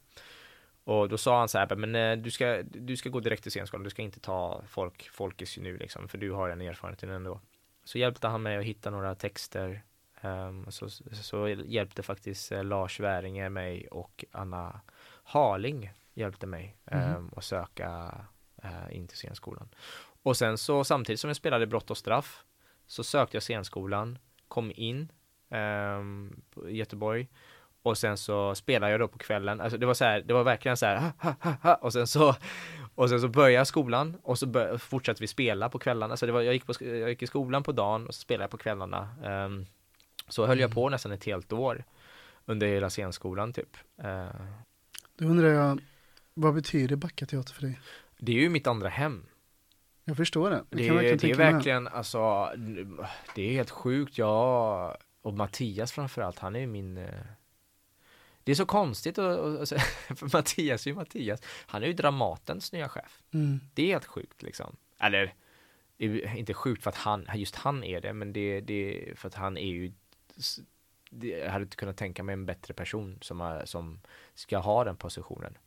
Och då sa han så här, men eh, du ska, du ska gå direkt till scenskolan, du ska inte ta folk, folkis nu liksom, för du har den erfarenheten ändå. Så hjälpte han mig att hitta några texter. Um, så, så hjälpte faktiskt uh, Lars Väringer mig och Anna Harling hjälpte mig mm. um, att söka uh, in till scenskolan. Och sen så samtidigt som jag spelade brott och straff så sökte jag scenskolan, kom in i Göteborg och sen så spelade jag då på kvällen, alltså det var så här, det var verkligen så här, ha, ha, ha, och sen så och sen så började skolan och så bör, fortsatte vi spela på kvällarna. Så det var, jag, gick på, jag gick i skolan på dagen och så spelade jag på kvällarna. Um, så höll jag mm. på nästan ett helt år under hela scenskolan typ. Uh, Då undrar jag, vad betyder Backateater för dig? Det är ju mitt andra hem. Jag förstår det. Det, är, det är verkligen, alltså, det är helt sjukt. Jag och Mattias framförallt, han är ju min eh, det är så konstigt och för Mattias är ju Mattias. Han är ju Dramatens nya chef. Mm. Det är helt sjukt liksom. Eller inte sjukt för att han, just han är det, men det, det för att han är ju jag hade inte kunnat tänka mig en bättre person som, som ska ha den positionen.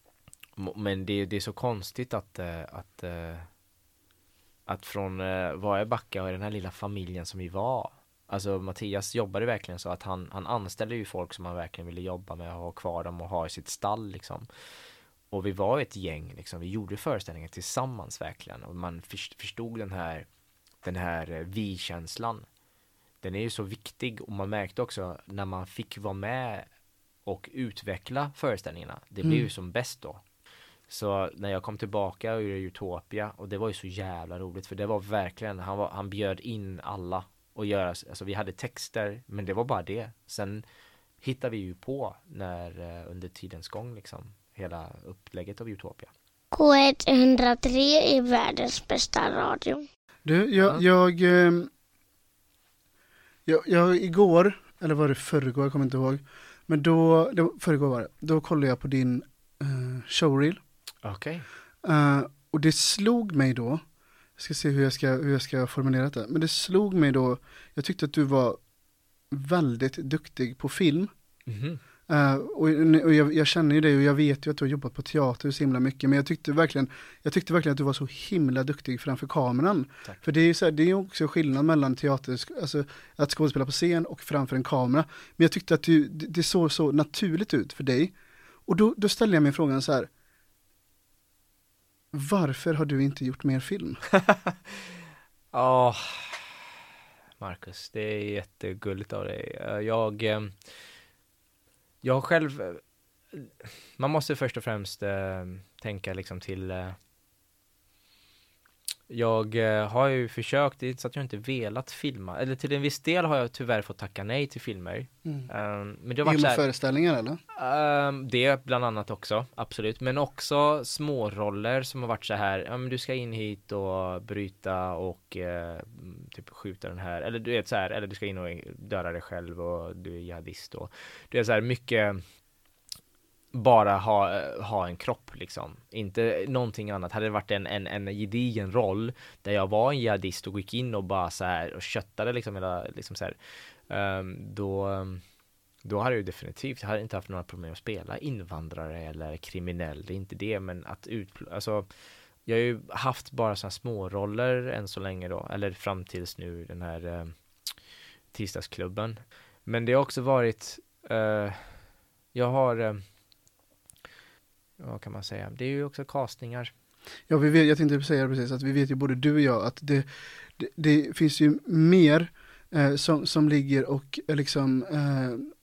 Men det, det är så konstigt att, eh, att, eh, att från vad är Backa och den här lilla familjen som vi var Alltså Mattias jobbade verkligen så att han, han anställde ju folk som han verkligen ville jobba med och ha kvar dem och ha i sitt stall liksom. Och vi var ett gäng liksom, vi gjorde föreställningen tillsammans verkligen och man förstod den här, den här eh, vi-känslan. Den är ju så viktig och man märkte också när man fick vara med och utveckla föreställningarna. Det blev Mm. ju som bäst då. Så när jag kom tillbaka och gjorde Utopia och det var ju så jävla roligt för det var verkligen, han, var, han bjöd in alla och göra, alltså vi hade texter men det var bara det. Sen hittade vi ju på när eh, under tidens gång liksom hela upplägget av Utopia. K103 är världens bästa radio. Du, jag, jag, ehm, jag, jag, igår, eller var det förrgår, jag kommer inte ihåg. Men då, det var, förrgår var det, då kollade jag på din uh, showreel. Okej. Eh, och det slog mig då, jag ska se hur jag ska, hur jag ska formulera det, men det slog mig då, jag tyckte att du var väldigt duktig på film. Mhm. Eh, och och jag, jag känner ju dig och jag vet ju att du har jobbat på teater så himla mycket, men jag tyckte verkligen, jag tyckte verkligen att du var så himla duktig framför kameran. Tack. För det är ju så här, det är också skillnad mellan teater, alltså att skådespela på scen och framför en kamera. Men jag tyckte att du, det, det såg så naturligt ut för dig. Och då, då ställde jag mig frågan så här, varför har du inte gjort mer film? Ja, ah, Marcus, det är jättegulligt av dig. Eh, jag, eh, jag har själv, eh, man måste först och främst tänka liksom till jag eh, har ju försökt, det är inte så att jag inte velat filma, eller till en viss del har jag tyvärr fått tacka nej till filmer. Mm. Eh, men det har varit så här, föreställningar eller? Ehm, det bland annat också, absolut. Men också småroller som har varit så här, ja men du ska in hit och bryta och eh, typ skjuta den här, eller du vet så här, eller du ska in och döda dig själv och du är jihadist och du är så här mycket bara ha, ha en kropp liksom, inte någonting annat. Hade det varit en, en, en gedigen roll där jag var en jihadist och gick in och bara så här och köttade liksom hela, liksom så här, ehm, då då hade jag definitivt, jag hade inte haft några problem att spela invandrare eller kriminell, det är inte det, men att ut, alltså jag har ju haft bara sådana små roller än så länge då, eller fram tills nu den här eh, tisdagsklubben. Men det har också varit, eh, jag har, eh, vad kan man säga, det är ju också castningar. Ja, vi vet, jag tänkte säga precis att vi vet ju både du och jag att det, det, det finns ju mer eh, som, som ligger och eh, liksom eh,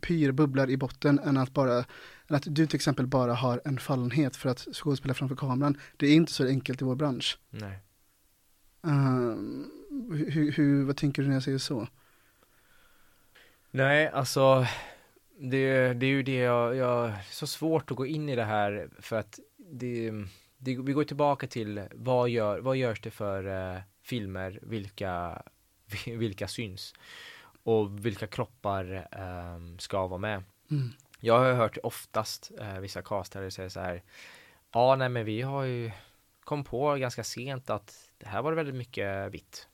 pyr, bubblar i botten än att bara, att du till exempel bara har en fallenhet för att skådespela framför kameran. Det är inte så enkelt i vår bransch. Nej. Ehm, hur, hur, vad tänker du när jag säger så? Nej, alltså det, det är ju det jag, jag, så svårt att gå in i det här för att det, det vi går tillbaka till vad gör, vad görs det för eh, filmer, vilka, vilka syns och vilka kroppar eh, ska vara med. Mm. Jag har hört oftast eh, vissa castare säga så här, ja nej men vi har ju kom på ganska sent att det här var väldigt mycket vitt.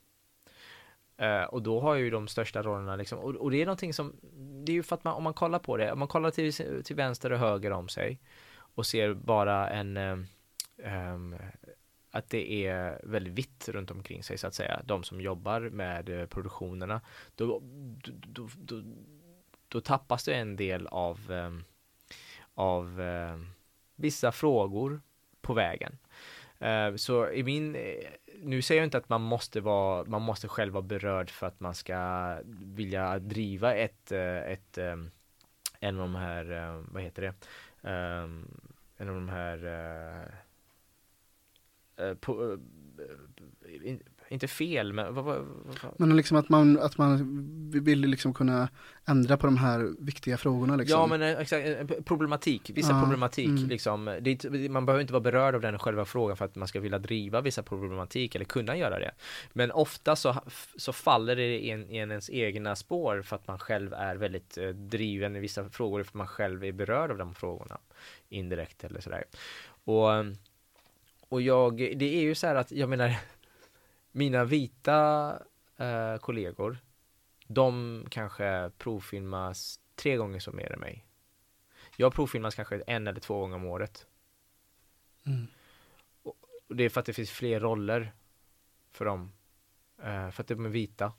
Uh, och då har ju de största rollerna liksom, och, och det är någonting som, det är ju för att man, om man kollar på det, om man kollar till, till vänster och höger om sig och ser bara en, um, att det är väldigt vitt runt omkring sig så att säga, de som jobbar med eh, produktionerna, då, då, då, då, då tappas det en del av, um, av vissa frågor på vägen. Eh, så i min, eh, nu säger jag inte att man måste vara, man måste själv vara berörd för att man ska vilja driva ett, eh, ett, ehm, en av de här, vad heter det, ehm, en av de här, inte fel, men vad, vad, vad, Men liksom att man, att man vill liksom kunna ändra på de här viktiga frågorna liksom. Ja men eh, exakt, eh, problematik, vissa Ja, problematik mm. liksom. Det man behöver inte vara berörd av den själva frågan för att man ska vilja driva vissa problematik eller kunna göra det. Men ofta så, så faller det i, en, i ens egna spår för att man själv är väldigt eh, driven i vissa frågor för att man själv är berörd av de frågorna. Indirekt eller sådär. Och, och jag, det är ju så här att, jag menar, mina vita eh, kollegor, de kanske provfilmas tre gånger så mer än mig. Jag provfilmas kanske en eller två gånger om året. Mm. Och det är för att det finns fler roller för dem. Eh, för att de är vita.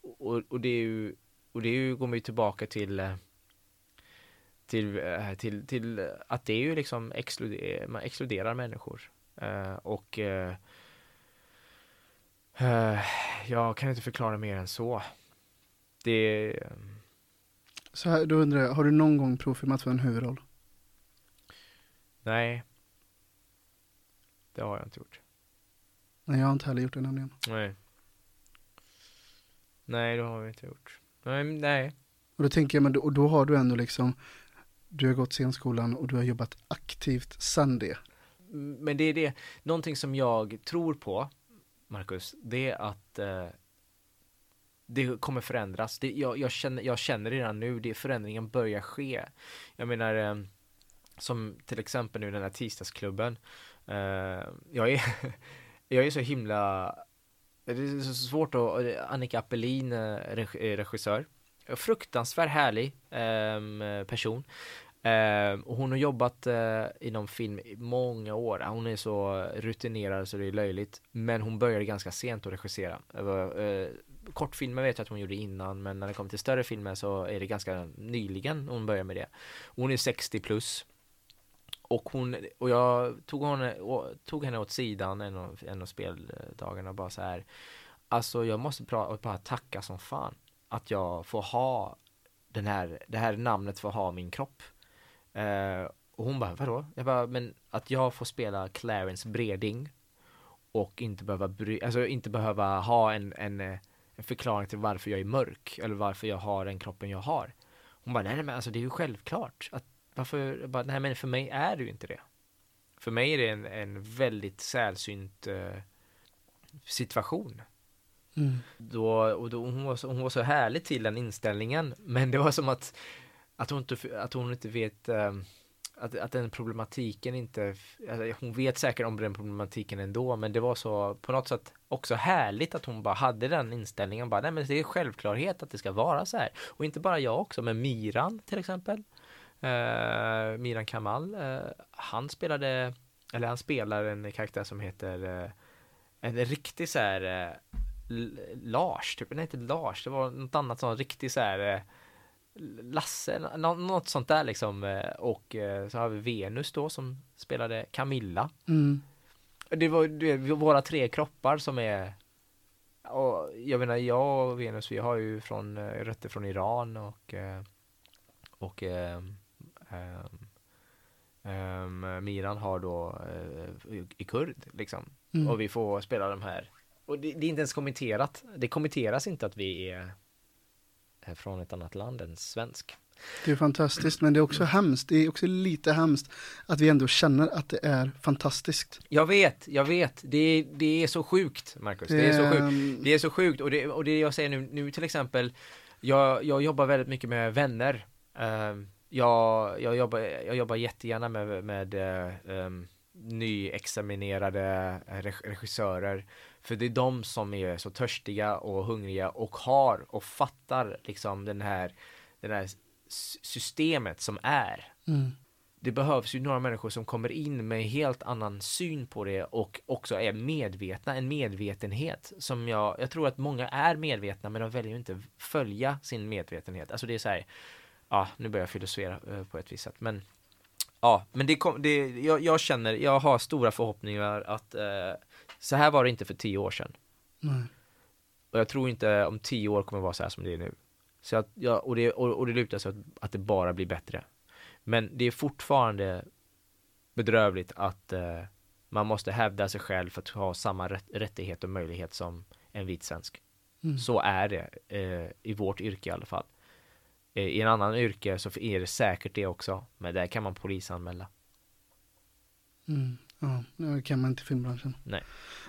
Och, och det är ju, och det är ju, går man ju tillbaka till eh, till, eh, till, till att det är ju liksom exkluder, man exkluderar människor. Eh, och eh, eh, jag kan inte förklara mer än så. Det är, Så här, då undrar jag, har du någon gång provfilmat för en huvudroll? Nej. Det har jag inte gjort. Nej, jag har inte heller gjort det nämligen. Nej. Nej, det har vi inte gjort. Nej, nej. Och då tänker jag, men då, och då har du ändå liksom, du har gått scenskolan och du har jobbat aktivt sen det. Men det är det, någonting som jag tror på, Marcus, det är att eh, det kommer förändras. Det, jag, jag, känner, jag känner redan nu, det förändringen börjar ske. Jag menar, eh, som till exempel nu den här tisdagsklubben. Eh, jag, är, jag är så himla, det är så svårt att, Annika Appelin, eh, eh, regissör, fruktansvärt härlig eh, person. Eh, och hon har jobbat eh, inom film i många år. Hon är så rutinerad så det är löjligt. Men hon började ganska sent att regissera. Eh, kortfilmer vet jag att hon gjorde innan, men när det kommer till större filmer så är det ganska nyligen hon började med det. Hon är 60 plus. Och hon, och jag tog henne, tog henne åt sidan en av, en av speldagarna och bara så här. Alltså jag måste pra, bara tacka som fan att jag får ha den här, det här namnet för att ha min kropp. Eh, och hon bara, vadå? Jag bara, men att jag får spela Clarence Breding och inte behöva, bry, alltså inte behöva ha en, en, en förklaring till varför jag är mörk eller varför jag har den kroppen jag har. Hon bara, nej, nej men alltså det är ju självklart. Att, varför, jag bara, nej men för mig är det ju inte det. För mig är det en, en väldigt sällsynt eh, situation. Mm. Då, och då, hon, var så, hon var så härlig till den inställningen, men det var som att, att, hon, inte, att hon inte vet ehm, att, att den problematiken inte, alltså, hon vet säkert om den problematiken ändå, men det var så på något sätt också härligt att hon bara hade den inställningen, bara, nej men det är självklarhet att det ska vara så här. Och inte bara jag också, men Miran till exempel, eh, Miran Kamal, eh, han spelade, eller han spelar en karaktär som heter eh, en riktig så här eh, Lars, typ, nej inte Lars, det var något annat sånt riktigt så här eh, Lasse, nå- något sånt där liksom eh, och eh, så har vi Venus då som spelade Camilla. Mm. Det var du vet, våra tre kroppar som är och jag menar jag och Venus vi har ju från eh, rötter från Iran och och ehm, ehm, Miran har då eh, i- kurd liksom Mm. och vi får spela de här och det, det är inte ens kommenterat det kommenteras inte att vi är från ett annat land än svensk Det är fantastiskt, men det är också hemskt. Det är också lite hemskt att vi ändå känner att det är fantastiskt. Jag vet, jag vet. Det är, det är så sjukt, Marcus. Det är så sjukt. Det är så sjukt. Och det, och det jag säger nu, nu till exempel, jag, jag jobbar väldigt mycket med vänner. Ehm, jag, jag, jobbar, jag jobbar jättegärna med, med um, nyexaminerade reg- regissörer. För det är de som är så törstiga och hungriga och har och fattar liksom den här, den här systemet som är Mm. det behövs ju några människor som kommer in med helt annan syn på det och också är medvetna, en medvetenhet som jag, jag tror att många är medvetna men de väljer ju inte följa sin medvetenhet. Alltså det är så här, ja nu börjar jag filosofera eh, på ett visst sätt men ja, men det kom, det, jag, jag känner, jag har stora förhoppningar att eh, så här var det inte för tio år sedan. Nej. Och jag tror inte om tio år kommer vara så här som det är nu. Så att, ja, och, det, och, och det lutar sig att, att det bara blir bättre. Men det är fortfarande bedrövligt att eh, man måste hävda sig själv för att ha samma rätt, rättighet och möjlighet som en vit svensk. Mm. Så är det eh, i vårt yrke i alla fall. Eh, I en annan yrke så är det säkert det också, men där kan man polisanmäla. Mm. Ja, det kan man inte i filmbranschen. Nej.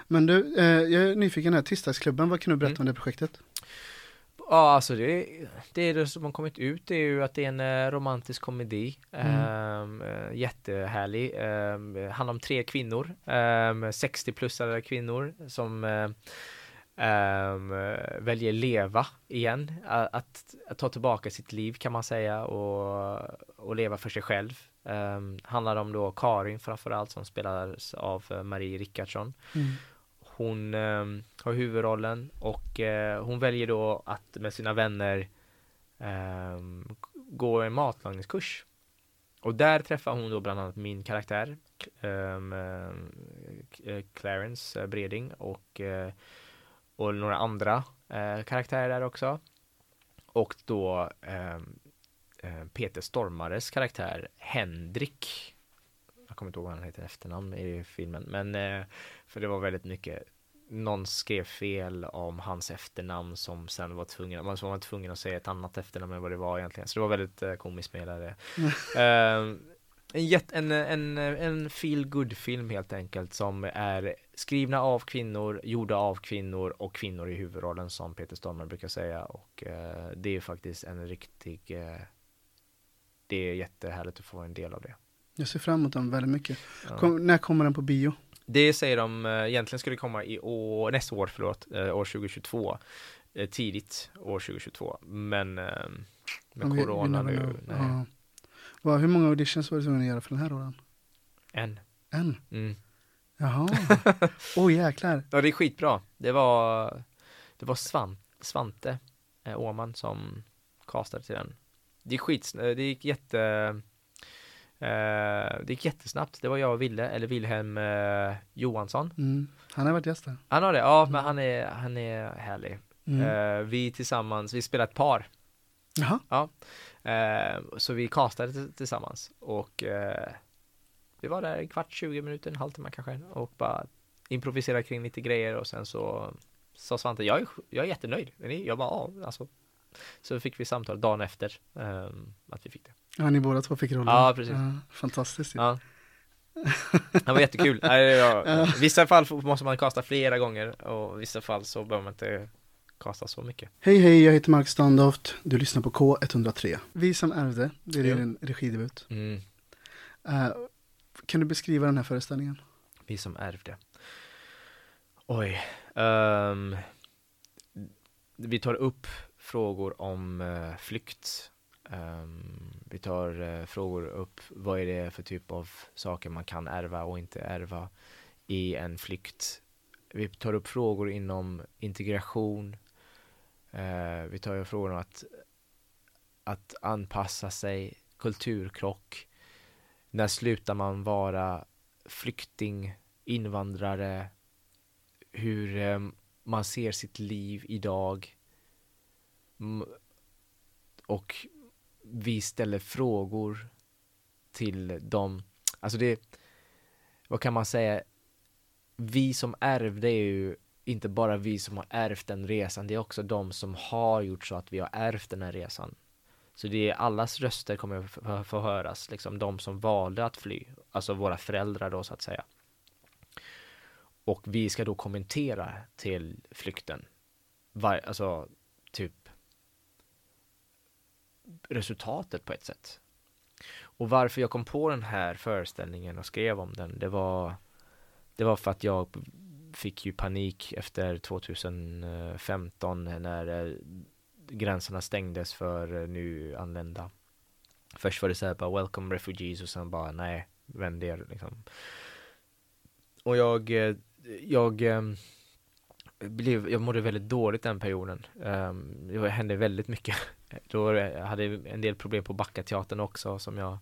Men du, eh, jag är nyfiken här, Tisdagsklubben, vad kan du berätta Mm. om det projektet? Ja, alltså det, det är det som har kommit ut, det är ju att det är en eh, romantisk komedi. Mm. Um, jättehärlig. Um, handlar om tre kvinnor, um, 60-plussade kvinnor som um, väljer leva igen. Att, att ta tillbaka sitt liv kan man säga och, och leva för sig själv. Um, handlar om då Karin framförallt som spelades av eh, Marie Rickardsson. Mm. Hon eh, har huvudrollen och eh, hon väljer då att med sina vänner eh, gå en matlagningskurs. Och där träffar hon då bland annat min karaktär, eh, Clarence Breding och, eh, och några andra eh, karaktärer där också. Och då Peter Stormares karaktär Henrik Jag kommer inte ihåg vad han heter efternamn i filmen men eh, För det var väldigt mycket Någon skrev fel om hans efternamn som sen var tvungen, man var tvungen att säga ett annat efternamn än vad det var egentligen. Så det var väldigt eh, komiskt eh, en, jätt, en, en, en feel good film helt enkelt som är skrivna av kvinnor, gjorda av kvinnor och kvinnor i huvudrollen som Peter Stormare brukar säga. Och eh, det är faktiskt en riktig eh, det är jättehärligt att få en del av det. Jag ser fram emot den väldigt mycket. Ja. Kom, när kommer den på bio? Det säger de, eh, egentligen skulle det komma i år, nästa år, förlåt, eh, år 2022. Eh, tidigt år 2022, men med Ja, vi- corona nu, nej. Ja. Hur många auditions var du tvungen att göra för den här rollen? En. En? Mm. Jaha. Oj jäklar. Ja, det är skitbra. Det var, det var Svan, Svante eh, Åman som castade till den. Det gick skit, eh, det gick jätte, eh, det gick jättesnabbt. Det var jag och Ville, eller Wilhelm eh, Johansson. Mm. Han har varit gäst där. Han har det, ja, men han är, han är härlig. Mm. Eh, vi tillsammans, vi spelar ett par. Jaha. Ja. Eh, så vi castade tillsammans och eh, vi var där en kvart, 20 minuter, en halvtimme kanske och bara improviserade kring lite grejer och sen så sa Svante, jag är, jag är jättenöjd. Jag bara, ja, alltså. Så fick vi samtal dagen efter eh, att vi fick det. Ja, ni båda två fick rollen. Ja, precis. fantastiskt. ju. Ja. Det var jättekul. Ja, vissa fall måste man kasta flera gånger och i vissa fall så behöver man inte kasta så mycket. Hej hej, jag heter Mark Standoft. Du lyssnar på K103. Vi som ärvde, det är Jo. din regidebut. Mm. Eh, kan du beskriva den här föreställningen? Vi som ärvde. Oj. ehm, vi tar upp frågor om eh, flykt. Ehm, vi tar eh, frågor upp vad är det för typ av saker man kan ärva och inte ärva i en flykt. Vi tar upp frågor inom integration. Eh, vi tar upp frågor om att, att anpassa sig, kulturkrock. När slutar man vara flykting, invandrare, hur eh, man ser sitt liv idag. Och vi ställer frågor till dem. Alltså det, vad kan man säga? Vi som ärvde är ju inte bara vi som har ärvt den resan, det är också de som har gjort så att vi har ärvt den här resan. Så det är allas röster kommer att få- få höras, liksom de som valde att fly, alltså våra föräldrar då så att säga. Och vi ska då kommentera till flykten. Var, alltså, typ resultatet på ett sätt. Och varför jag kom på den här föreställningen och skrev om den, det var det var för att jag fick ju panik efter 2015 när eh, gränserna stängdes för eh, nu anlända. Först var det så här bara welcome refugees och sen bara nej, vänd er liksom. Och jag, eh, jag blev, jag mådde väldigt dåligt den perioden. Um, det hände väldigt mycket. Då hade jag en del problem på Backateatern också som jag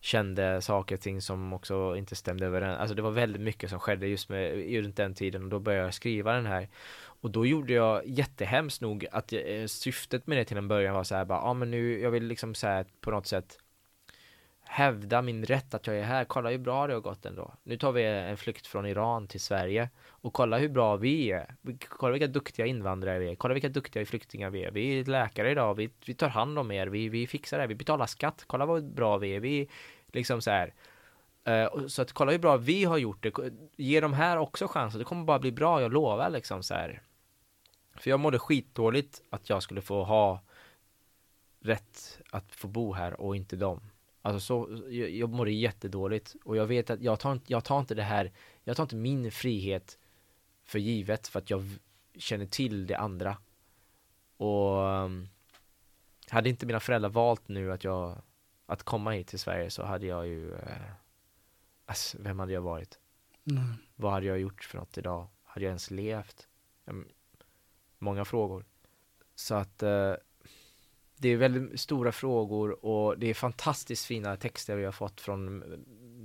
kände saker och ting som också inte stämde överens. Alltså det var väldigt mycket som skedde just med runt den tiden och då började jag skriva den här. Och då gjorde jag jättehemskt nog att eh, syftet med det till en början var så här bara, ja ah, men nu, jag vill liksom så här på något sätt hävda min rätt att jag är här. Kolla hur bra det har gått ändå. Nu tar vi en flykt från Iran till Sverige och kolla hur bra vi är. Kolla vilka duktiga invandrare vi är. Kolla vilka duktiga flyktingar vi är. Vi är läkare idag. Vi, vi tar hand om er. Vi, vi fixar det. Vi betalar skatt. Kolla vad bra vi är. Vi liksom så här. Eh, så att kolla hur bra vi har gjort det. Ge de här också chansen. Det kommer bara bli bra. Jag lovar liksom så här. För jag mådde skitdåligt att jag skulle få ha rätt att få bo här och inte dem. Alltså så, jag, jag mådde jättedåligt och jag vet att jag tar, inte- jag tar inte det här, jag tar inte min frihet för givet för att jag känner till det andra. Och um, hade inte mina föräldrar valt nu att jag, att komma hit till Sverige så hade jag ju, eh, alltså, vem hade jag varit? Nej. Vad hade jag gjort för något idag? Hade jag ens levt? Mm, Många frågor. Så att eh, det är väldigt stora frågor och det är fantastiskt fina texter vi har fått från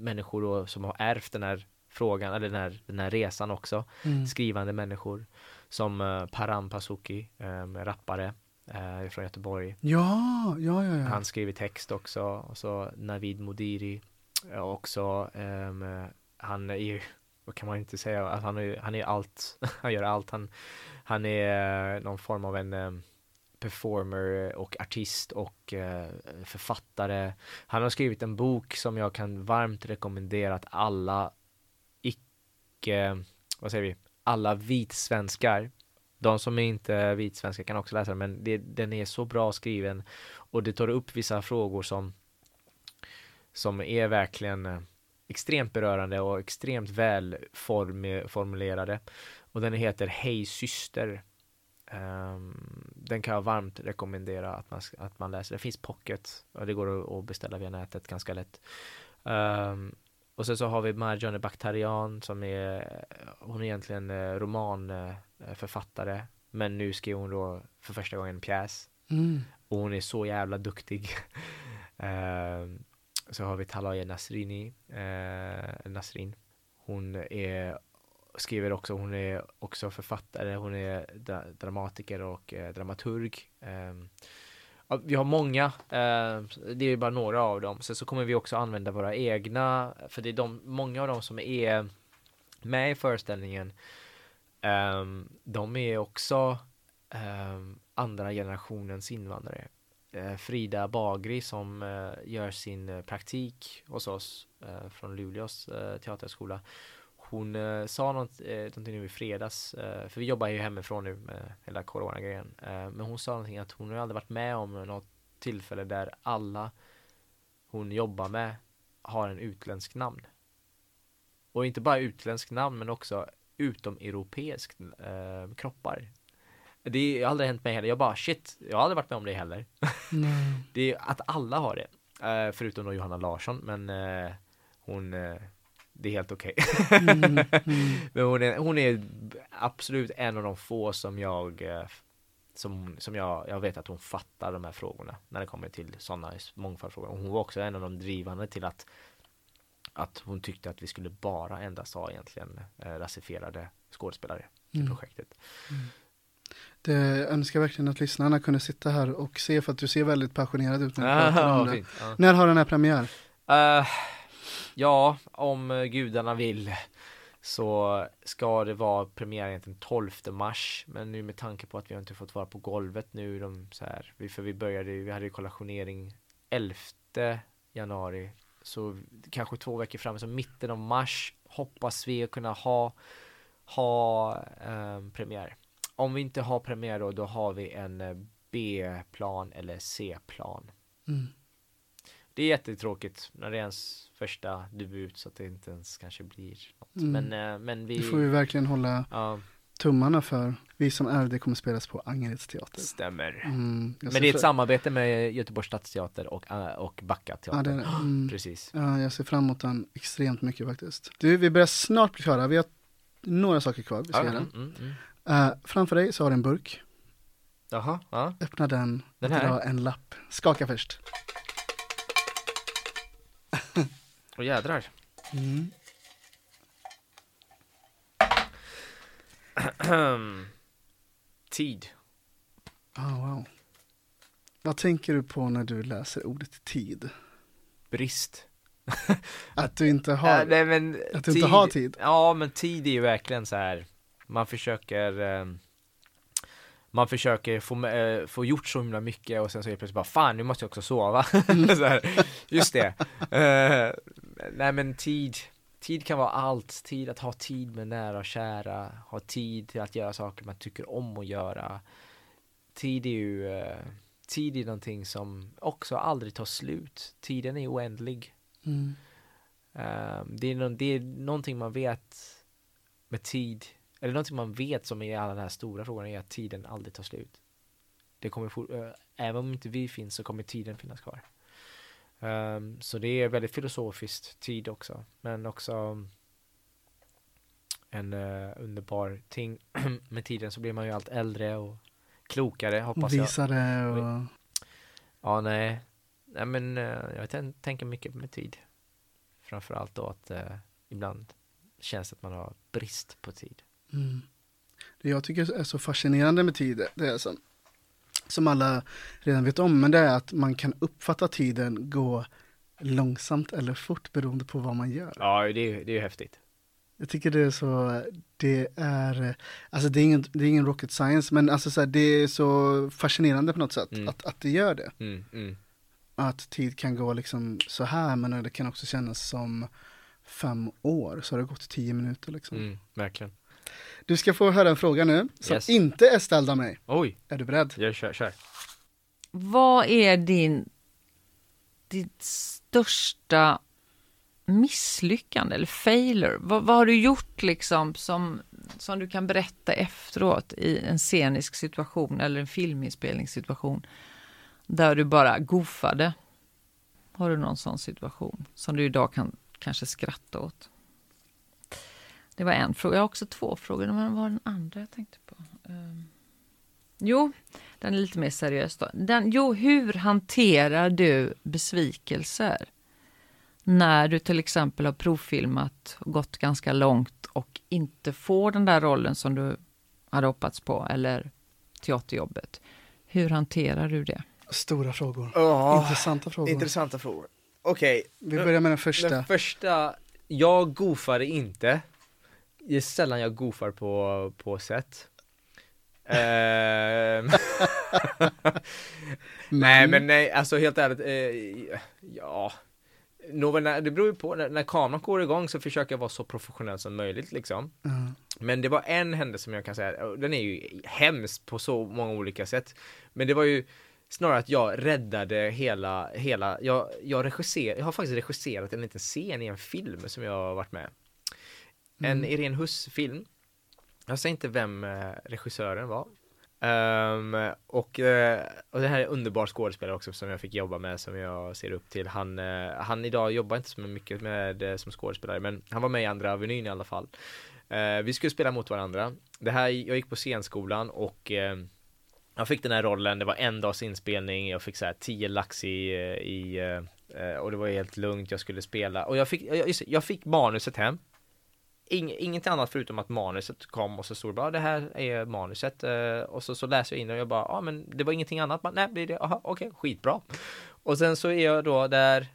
människor då, som har ärvt den här frågan, eller den här, den här resan också. Mm. Skrivande människor som eh, Param Pasuki, eh, rappare. eh, från Göteborg. Ja, ja, ja. ja. Han skriver text också, och så Navid Modiri eh, också. ehm, han är ju, vad kan man inte säga, att han är, han är allt, han gör allt. Han, han är någon form av en ehm, performer och artist och eh, författare. Han har skrivit en bok som jag kan varmt rekommendera att alla icke, vad säger vi, alla vitsvenskar de som är inte vitsvenskar kan också läsa den, men det, den är så bra skriven och det tar upp vissa frågor som som är verkligen eh, extremt berörande och extremt väl form, formulerade. Och den heter Hej syster. Um, den kan jag varmt rekommendera att man, att man läser. Det finns pocket och det går att, beställa via nätet ganska lätt. Um, och sen så har vi Marjane Bakhtarian som är, hon är egentligen eh, romanförfattare, men nu skriver hon då för första gången en pjäs. Mm. Och hon är så jävla duktig. Ehm, så har vi Talaya Nasrini, eh, Nasrin. Hon är, skriver också, hon är också författare, hon är dra dramatiker och eh, dramaturg. Ehm, ja, vi har många, eh, det är bara några av dem. Sen så kommer vi också använda våra egna, för det är de, många av dem som är med i föreställningen, eh, de är också eh, andra generationens invandrare. Eh, Frida Bagri som eh, gör sin eh, praktik hos oss eh, från Luleås eh, teaterskola hon eh, sa något, eh, någonting nu i fredags, eh, för vi jobbar ju hemifrån nu med hela corona-grejen. Eh, men hon sa någonting att hon har aldrig varit med om något tillfälle där alla hon jobbar med har en utländsk namn. Och inte bara utländsk namn men också utomeuropeisk eh, kroppar. Det har aldrig hänt mig heller. Jag bara shit, jag har aldrig varit med om det heller. det är att alla har det. Eh, förutom då Johanna Larsson, men eh, hon det är helt okej. Okay. mm, mm. Men hon är, hon är absolut en av de få som jag eh, som, som jag, jag vet att hon fattar de här frågorna när det kommer till sådana mångfaldsfrågor. Hon var också en av de drivande till att att hon tyckte att vi skulle bara endast ha egentligen eh, rasifierade skådespelare i mm. projektet. Mm. Det jag önskar verkligen att lyssnarna kunde sitta här och se för att du ser väldigt passionerad ut när du pratar om det. Ja. När har den här premiär? Uh, Ja, om eh, gudarna vill så ska det vara premiär egentligen 12 mars men nu med tanke på att vi inte fått vara på golvet nu de så här, för vi började, vi hade ju kollationering 11 januari så kanske två veckor fram, så mitten av mars hoppas vi kunna ha ha eh, premiär. Om vi inte har premiär då, då har vi en eh, B-plan eller C-plan. Mm. Det är jättetråkigt när det är ens första debut så att det inte ens kanske blir något. Mm. Men, äh, men vi... Det får vi verkligen hålla ja. tummarna för. Vi som är det kommer spelas på Angereds teater. Stämmer. Mm, men det är ett samarbete med Göteborgs stadsteater och, äh, och Backa teater. Ja, det Mm. Precis. Ja, jag ser fram emot den extremt mycket faktiskt. Du, vi börjar snart bli klara. Vi har några saker kvar vi ska ja, göra. Mm, uh, framför dig så har du en burk. Jaha, ja. Öppna den, den här? dra en lapp. Skaka först. Och jädrar. Mm. tid. Oh, wow. Vad tänker du på när du läser ordet tid? Brist. att du inte har, äh, nej, men att du tid, inte har tid? Ja, men tid är ju verkligen så här. Man försöker eh, man försöker få, äh, få gjort så himla mycket och sen så är det plötsligt bara fan nu måste jag också sova. Mm. här, just det. Uh, nej men tid, tid kan vara allt. Tid att ha tid med nära och kära, ha tid till att göra saker man tycker om att göra. Tid är ju, uh, tid är någonting som också aldrig tar slut. Tiden är oändlig. Mm. Uh, det, är no det är någonting man vet med tid eller någonting man vet som i alla de här stora frågorna är att tiden aldrig tar slut. Det kommer äh, även om inte vi finns så kommer tiden finnas kvar. Um, så det är väldigt filosofiskt tid också, men också en uh, underbar ting. med tiden så blir man ju allt äldre och klokare hoppas jag. Visare och... Ja, nej. Nej men uh, jag tänker mycket med tid. Framförallt då att uh, ibland känns att man har brist på tid. Mm. Det jag tycker är så fascinerande med tid, det är som som alla redan vet om, men det är att man kan uppfatta tiden gå långsamt eller fort beroende på vad man gör. Ja, det är, det är häftigt. Jag tycker det är så, det är, alltså det är ingen, det är ingen rocket science, men alltså så här, det är så fascinerande på något sätt Mm. att, att det gör det. Mm, mm. Att tid kan gå liksom så här, men det kan också kännas som fem år, så har det gått tio minuter liksom. Mm, verkligen. Du ska få höra en fråga nu, som Yes. inte är ställd av mig. Oj, Är du beredd? jag kör, kör. Vad är din, ditt största misslyckande eller failure? Vad, vad har du gjort liksom som, som du kan berätta efteråt i en scenisk situation eller en filminspelningssituation där du bara goofade? Har du någon sån situation som du idag kan kanske skratta åt? Det var en fråga. Jag har också två frågor. Men vad var den andra jag tänkte på? Ehm, jo, den är lite mer seriös då. Den, jo, hur hanterar du besvikelser? När du till exempel har provfilmat och gått ganska långt och inte får den där rollen som du hade hoppats på eller teaterjobbet. Hur hanterar du det? Stora frågor. Ja, Intressanta frågor. intressanta frågor. Okej, Vi börjar med den första. den första, jag goofade inte. Det är sällan jag goofar på, på set. Ehm. nej men nej, alltså helt ärligt, eh, ja. Nåväl, det beror ju på, när, när kameran går igång så försöker jag vara så professionell som möjligt liksom. Ja. Men det var en händelse som jag kan säga, den är ju hemsk på så många olika sätt. Men det var ju snarare att jag räddade hela, hela, jag, jag regisser, jag har faktiskt regisserat en liten scen i en film som jag har varit med. En Mm. Irene Huss-film. Jag säger inte vem eh, regissören var. Ehm, och, eh, och det här är en underbar skådespelare också som jag fick jobba med som jag ser upp till. Han, eh, han idag jobbar inte så mycket med, som skådespelare men han var med i andra Avenyn i alla fall. Eh, vi skulle spela mot varandra. Det här, jag gick på scenskolan och eh, jag fick den här rollen, det var en dags inspelning, jag fick så här 10 lax i, i eh, och det var helt lugnt, jag skulle spela och jag fick, jag, jag fick manuset hem Ing, inget annat förutom att manuset kom och så stod det bara ah, det här är manuset. Eh, och så, så läser jag in det och jag bara ja ah, men det var ingenting annat, bara, nej blir det, aha okej skitbra. Och sen så är jag då där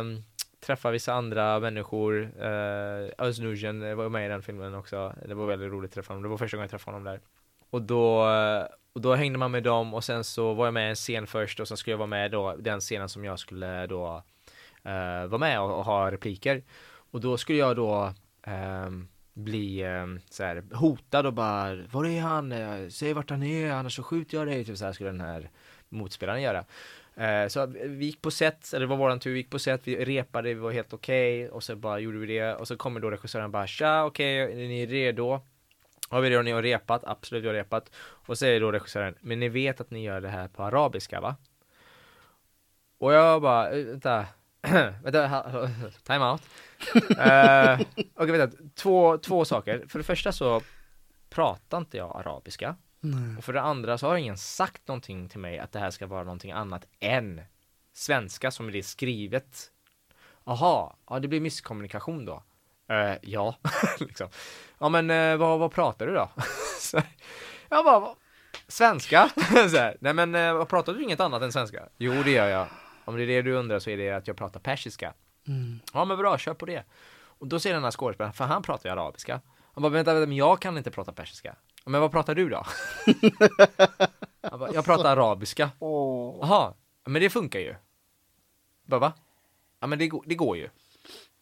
um, träffar vissa andra människor Uh, Özz eh, var med i den filmen också. Det var väldigt roligt att träffa honom, det var första gången jag träffade honom där. Och då och då hängde man med dem och sen så var jag med i en scen först och sen skulle jag vara med då den scenen som jag skulle då uh, vara med och, och ha repliker. Och då skulle jag då Ehm, bli eh, så här, hotad och bara Var är han? Eh, säg vart han är annars så skjuter jag dig. Typ så här skulle den här motspelaren göra. Eh, så vi gick på set, eller det var våran tur, vi gick på set, vi repade, vi var helt okej och så bara gjorde vi det och så kommer då regissören bara Tja, okej, är ni redo? Har vi redo, ni har repat? Absolut, vi har repat. Och så säger då regissören, men ni vet att ni gör det här på arabiska va? Och jag bara, eh, vänta, vänta, time out. uh, Okej, vänta, två, två saker. För det första så pratar inte jag arabiska. Nej. Och för det andra så har ingen sagt någonting till mig att det här ska vara någonting annat än svenska som det är skrivet. Aha, ja det blir misskommunikation då. Eh, ja, liksom. Ja men eh, vad, vad pratar du då? så, jag bara, "Vad? svenska? så här, Nej men vad pratar du inget annat än svenska? Jo det gör jag. Om det är det du undrar så är det att jag pratar persiska. Mm. Ja men bra, kör på det. Och då säger den här skådespelaren, för han pratar ju arabiska. Han bara, vänta, vänta, men jag kan inte prata persiska. "Ja, Men vad pratar du då? Han bara, jag pratar arabiska. Jaha, men det funkar ju. Bara, va? Ja men det, går- det går ju.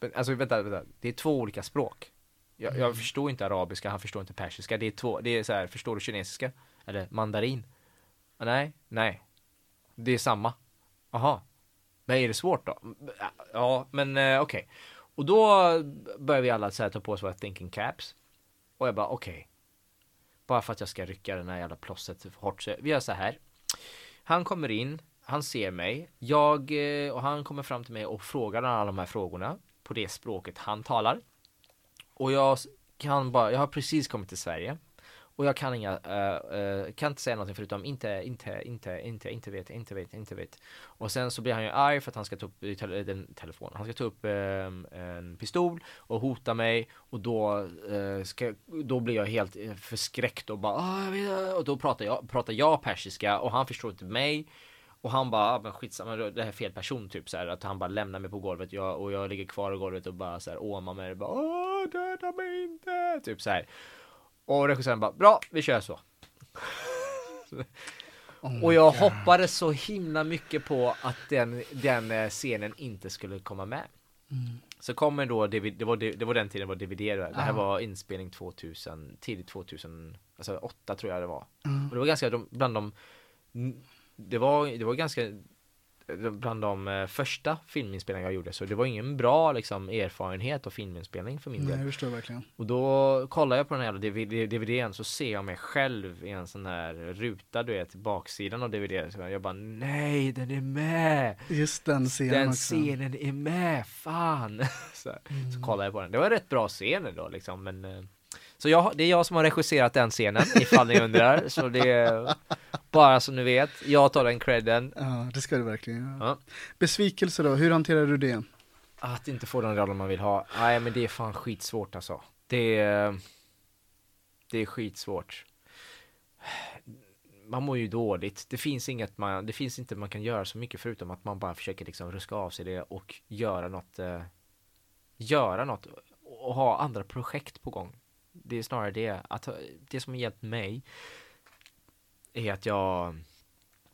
Men, Alltså vänta, vänta, det är två olika språk. Jag, jag förstår inte arabiska, han förstår inte persiska. Det är två, det är så här, förstår du kinesiska? Eller mandarin? "Ah, Nej, nej. Det är samma. Jaha. Men är det svårt då? Ja, men eh, okej. Och då börjar vi alla så här ta på oss våra thinking caps. Och jag bara okej. Bara för att jag ska rycka den här jävla plåstret för hårt så vi gör så här. Han kommer in, han ser mig, jag eh, och han kommer fram till mig och frågar alla de här frågorna på det språket han talar. Och jag kan bara, jag har precis kommit till Sverige och jag kan inga, uh, uh, kan inte säga någonting förutom inte, inte, inte, inte, inte vet, inte vet, inte vet. Och sen så blir han ju arg för att han ska ta upp eh, te den telefonen, Han ska ta upp um, en pistol och hota mig. Och då, uh, ska, då blir jag helt förskräckt och bara ah, jag vet, och då pratar jag, pratar jag persiska och han förstår inte mig. Och han bara, ah, men skitsamma, det här är fel person. Typ så här, att han bara lämnar mig på golvet. Jag, och jag ligger kvar på golvet och bara så här åmar mig. Och bara Åh, döda mig inte, typ så här. Och regissören bara, bra, vi kör så. och jag hoppades så himla mycket på att den, den eh, scenen inte skulle komma med. Mm. Så kommer då, det var, det var den tiden det var DVD, det här var inspelning 2000, tidigt 2000, alltså 8 tror jag det var. Mm. Och det var ganska, de, bland de, det var, det var ganska, bland de eh, första filminspelningar jag gjorde, så det var ingen bra liksom erfarenhet av filminspelning för min Nej, del. jag förstår verkligen. Och då kollar jag på den här DVD, DVDn så ser jag mig själv i en sån här ruta, du vet, baksidan av DVD. Så jag bara, nej, den är med! Just den scenen Den också. scenen är med, fan! så, här. så kollar jag på den. Det var en rätt bra scen då liksom, men eh, så jag, det är jag som har regisserat den scenen, ifall ni undrar. Så det är bara så ni vet, jag tar den credden. Ja, det ska du verkligen. Ja. Besvikelse då, hur hanterar du det? Att inte få den rollen man vill ha, nej men det är fan skitsvårt alltså. Det är, det är skitsvårt. Man mår ju dåligt. Det finns inget man, det finns inte man kan göra så mycket förutom att man bara försöker liksom ruska av sig det och göra något, eh, göra något och ha andra projekt på gång. Det är snarare det, att det som har hjälpt mig är att jag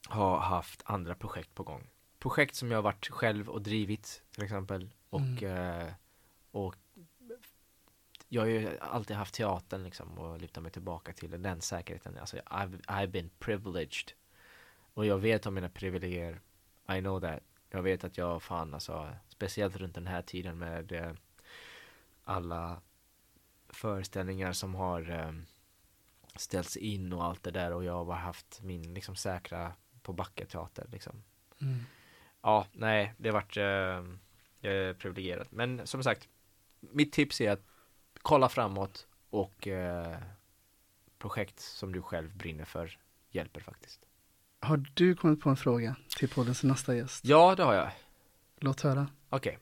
har haft andra projekt på gång. Projekt som jag har varit själv och drivit till exempel och, eh, och jag har ju alltid haft teatern liksom och luta mig tillbaka till den säkerheten. Alltså I've, I've been privileged. Och jag vet om mina privilegier. I know that. Jag vet att jag fan alltså, speciellt runt den här tiden med eh, alla föreställningar som har eh, ställts in och allt det där och jag har haft min liksom säkra på Backa teater liksom. Mm. Ja, nej, det har varit eh, jag är privilegierad. Men som sagt, mitt tips är att kolla framåt och eh, projekt som du själv brinner för hjälper faktiskt. Har du kommit på en fråga till poddens nästa gäst? Ja, det har jag. Låt höra. Okej.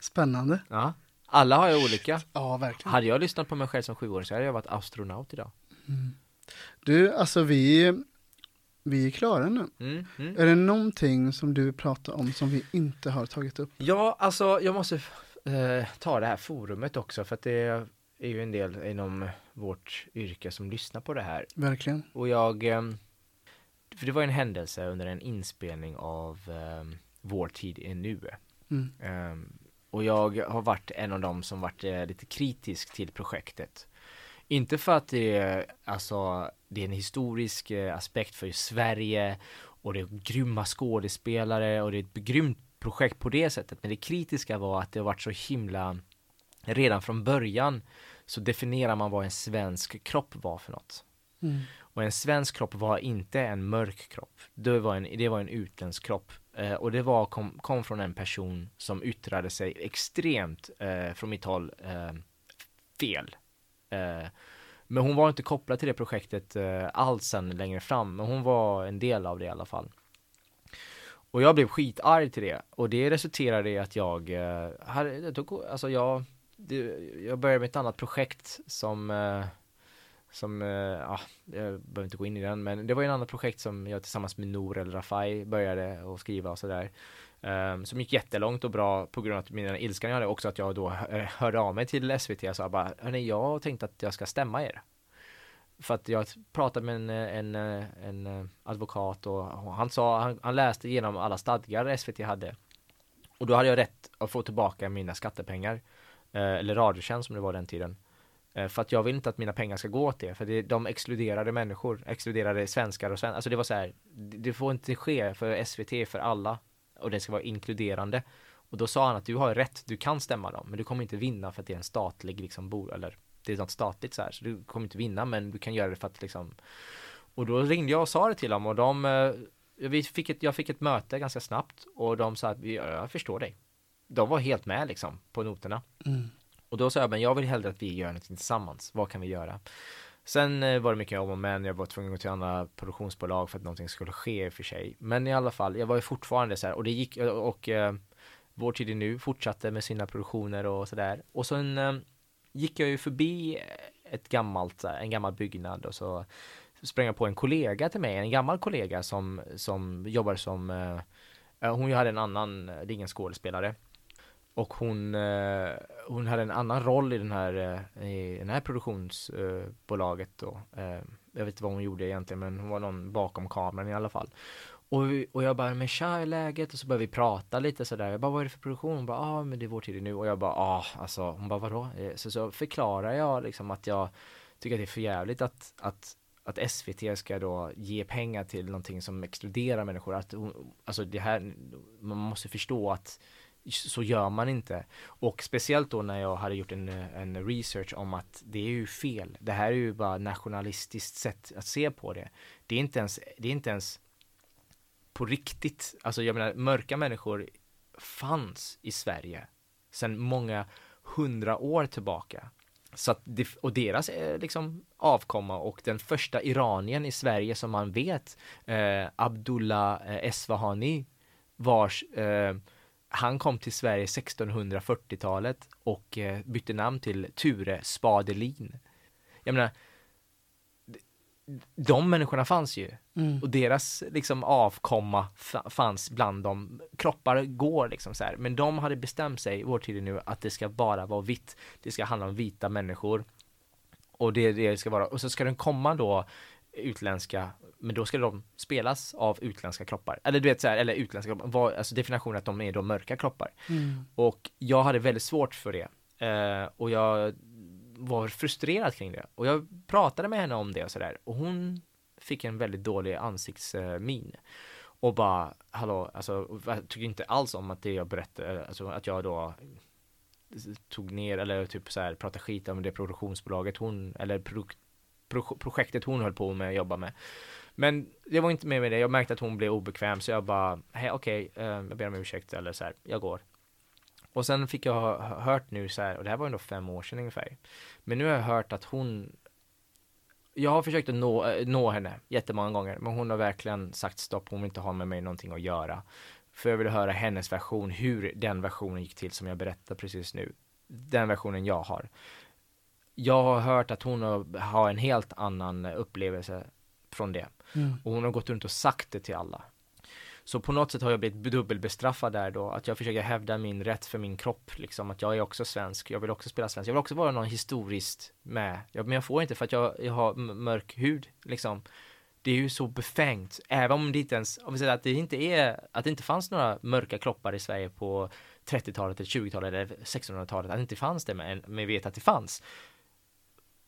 Spännande. Ja. Alla har ju olika. Ja, verkligen. Hade jag lyssnat på mig själv som sjuåring så hade jag varit astronaut idag. Du, alltså vi, vi är klara nu. Mm, mm. Är det någonting som du vill prata om som vi inte har tagit upp? Ja, alltså jag måste eh, ta det här forumet också för att det är ju en del inom vårt yrke som lyssnar på det här. Verkligen. Och jag, ehm, för det var en händelse under en inspelning av ehm, Vår tid är nu. Mm. Ehm, och jag har varit en av dem som varit eh, lite kritisk till projektet. Inte för att det är, alltså, det är en historisk eh, aspekt för Sverige och det är grymma skådespelare och det är ett grymt projekt på det sättet. Men det kritiska var att det har varit så himla, redan från början så definierar man vad en svensk kropp var för något. Mm. Och en svensk kropp var inte en mörk kropp. Det var en, det var en utländsk kropp. Eh, och det var, kom, kom från en person som yttrade sig extremt, eh, från mitt håll, eh, fel. Eh, men hon var inte kopplad till det projektet eh, alls sen längre fram, men hon var en del av det i alla fall. Och jag blev skitarg till det och det resulterade i att jag, eh, hade, alltså jag, det, jag började med ett annat projekt som eh, som, eh, ja, jag behöver inte gå in i den, men det var ju en annat projekt som jag tillsammans med Nour El Rafai började och skriva och sådär. Um, som gick jättelångt och bra på grund av att min ilskan jag hade också att jag då eh, hörde av mig till SVT och sa bara, hörni, jag har tänkt att jag ska stämma er. För att jag pratade med en, en, en, en advokat och han sa, han, han läste igenom alla stadgar SVT hade. Och då hade jag rätt att få tillbaka mina skattepengar. Eh, eller Radiotjänst som det var den tiden. Eh, för att jag vill inte att mina pengar ska gå till det, för det, de exkluderade människor, exkluderade svenskar och svenskar. Alltså det var så här, det får inte ske för SVT för alla och det ska vara inkluderande. Och då sa han att du har rätt, du kan stämma dem, men du kommer inte vinna för att det är en statlig liksom bo, eller det är något statligt så här, så du kommer inte vinna, men du kan göra det för att liksom och då ringde jag och sa det till dem och de, eh, vi fick ett, jag fick ett möte ganska snabbt och de sa att jag förstår dig. de var helt med liksom på noterna. Mm. Och då sa jag, men jag vill hellre att vi gör någonting tillsammans. Vad kan vi göra? Sen eh, var det mycket om och men, jag var tvungen att gå till andra produktionsbolag för att någonting skulle ske i och för sig. Men i alla fall, jag var ju fortfarande så här, och det gick, och, och eh, Vår tid är nu fortsatte med sina produktioner och sådär. Och sen eh, gick jag ju förbi eh, ett gammalt, en gammal byggnad och så sprang jag på en kollega till mig, en gammal kollega som, som jobbar som, eh, hon hade en annan, det är ingen skådespelare. Och hon, eh, hon hade en annan roll i den här, eh, i den här produktionsbolaget då. Eh, jag vet inte vad hon gjorde egentligen men hon var någon bakom kameran i alla fall. Och, vi, och jag bara, men tja, hur är läget? Och så började vi prata lite sådär. Jag bara, vad är det för produktion? Hon bara, ja ah, men det är vår tid nu. Och jag bara, ah, alltså, hon bara, vadå? Eh, så, så förklarar jag liksom att jag tycker att det är för jävligt att, att att SVT ska då ge pengar till någonting som exkluderar människor. Att, alltså det här, man måste förstå att så gör man inte. Och speciellt då när jag hade gjort en, en research om att det är ju fel. Det här är ju bara nationalistiskt sätt att se på det. Det är inte ens, det är inte ens på riktigt. Alltså jag menar, mörka människor fanns i Sverige sedan många hundra år tillbaka. Så att det, och deras eh, liksom avkomma och den första iranien i Sverige som man vet, eh, Abdullah eh, Esfahani, vars eh, han kom till Sverige 1640-talet och eh, bytte namn till Ture Spadelin. Jag menar, de människorna fanns ju. Mm. Och deras liksom avkomma fa- fanns bland dem. Kroppar går liksom så här. Men de hade bestämt sig i vår tid nu att det ska bara vara vitt. Det ska handla om vita människor. Och det är det det ska vara. Och så ska den komma då utländska, men då ska de spelas av utländska kroppar. Eller du vet så här, eller utländska kroppar, vad, alltså definitionen att de är då mörka kroppar. Mm. Och jag hade väldigt svårt för det. Eh, och jag var frustrerad kring det. Och jag pratade med henne om det och sådär. Och hon fick en väldigt dålig ansiktsmin. Och bara, hallå, alltså jag tycker inte alls om att det jag berättade, alltså att jag då tog ner eller typ så här pratade skit om det produktionsbolaget hon, eller pro, pro, projektet hon höll på med att jobba med. Men det var inte med med det, jag märkte att hon blev obekväm så jag bara, hej okej, eh, jag ber om ursäkt eller så här, jag går. Och sen fick jag ha hört nu så här, och det här var ändå fem år sedan ungefär. Men nu har jag hört att hon jag har försökt att nå, eh, nå henne jättemånga gånger, men hon har verkligen sagt stopp, hon vill inte ha med mig någonting att göra. För jag vill höra hennes version, hur den versionen gick till som jag berättar precis nu. Den versionen jag har. Jag har hört att hon har, har en helt annan upplevelse från det. Mm. Och hon har gått runt och sagt det till alla. Så på något sätt har jag blivit dubbelbestraffad där då, att jag försöker hävda min rätt för min kropp, liksom att jag är också svensk, jag vill också spela svensk, jag vill också vara någon historiskt med, ja, men jag får inte för att jag, jag har mörk hud, liksom. Det är ju så befängt, även om det inte ens, om vi säger att det inte är, att det inte fanns några mörka kroppar i Sverige på 30-talet eller 20-talet eller 1600-talet, att det inte fanns det, men, men vi vet att det fanns.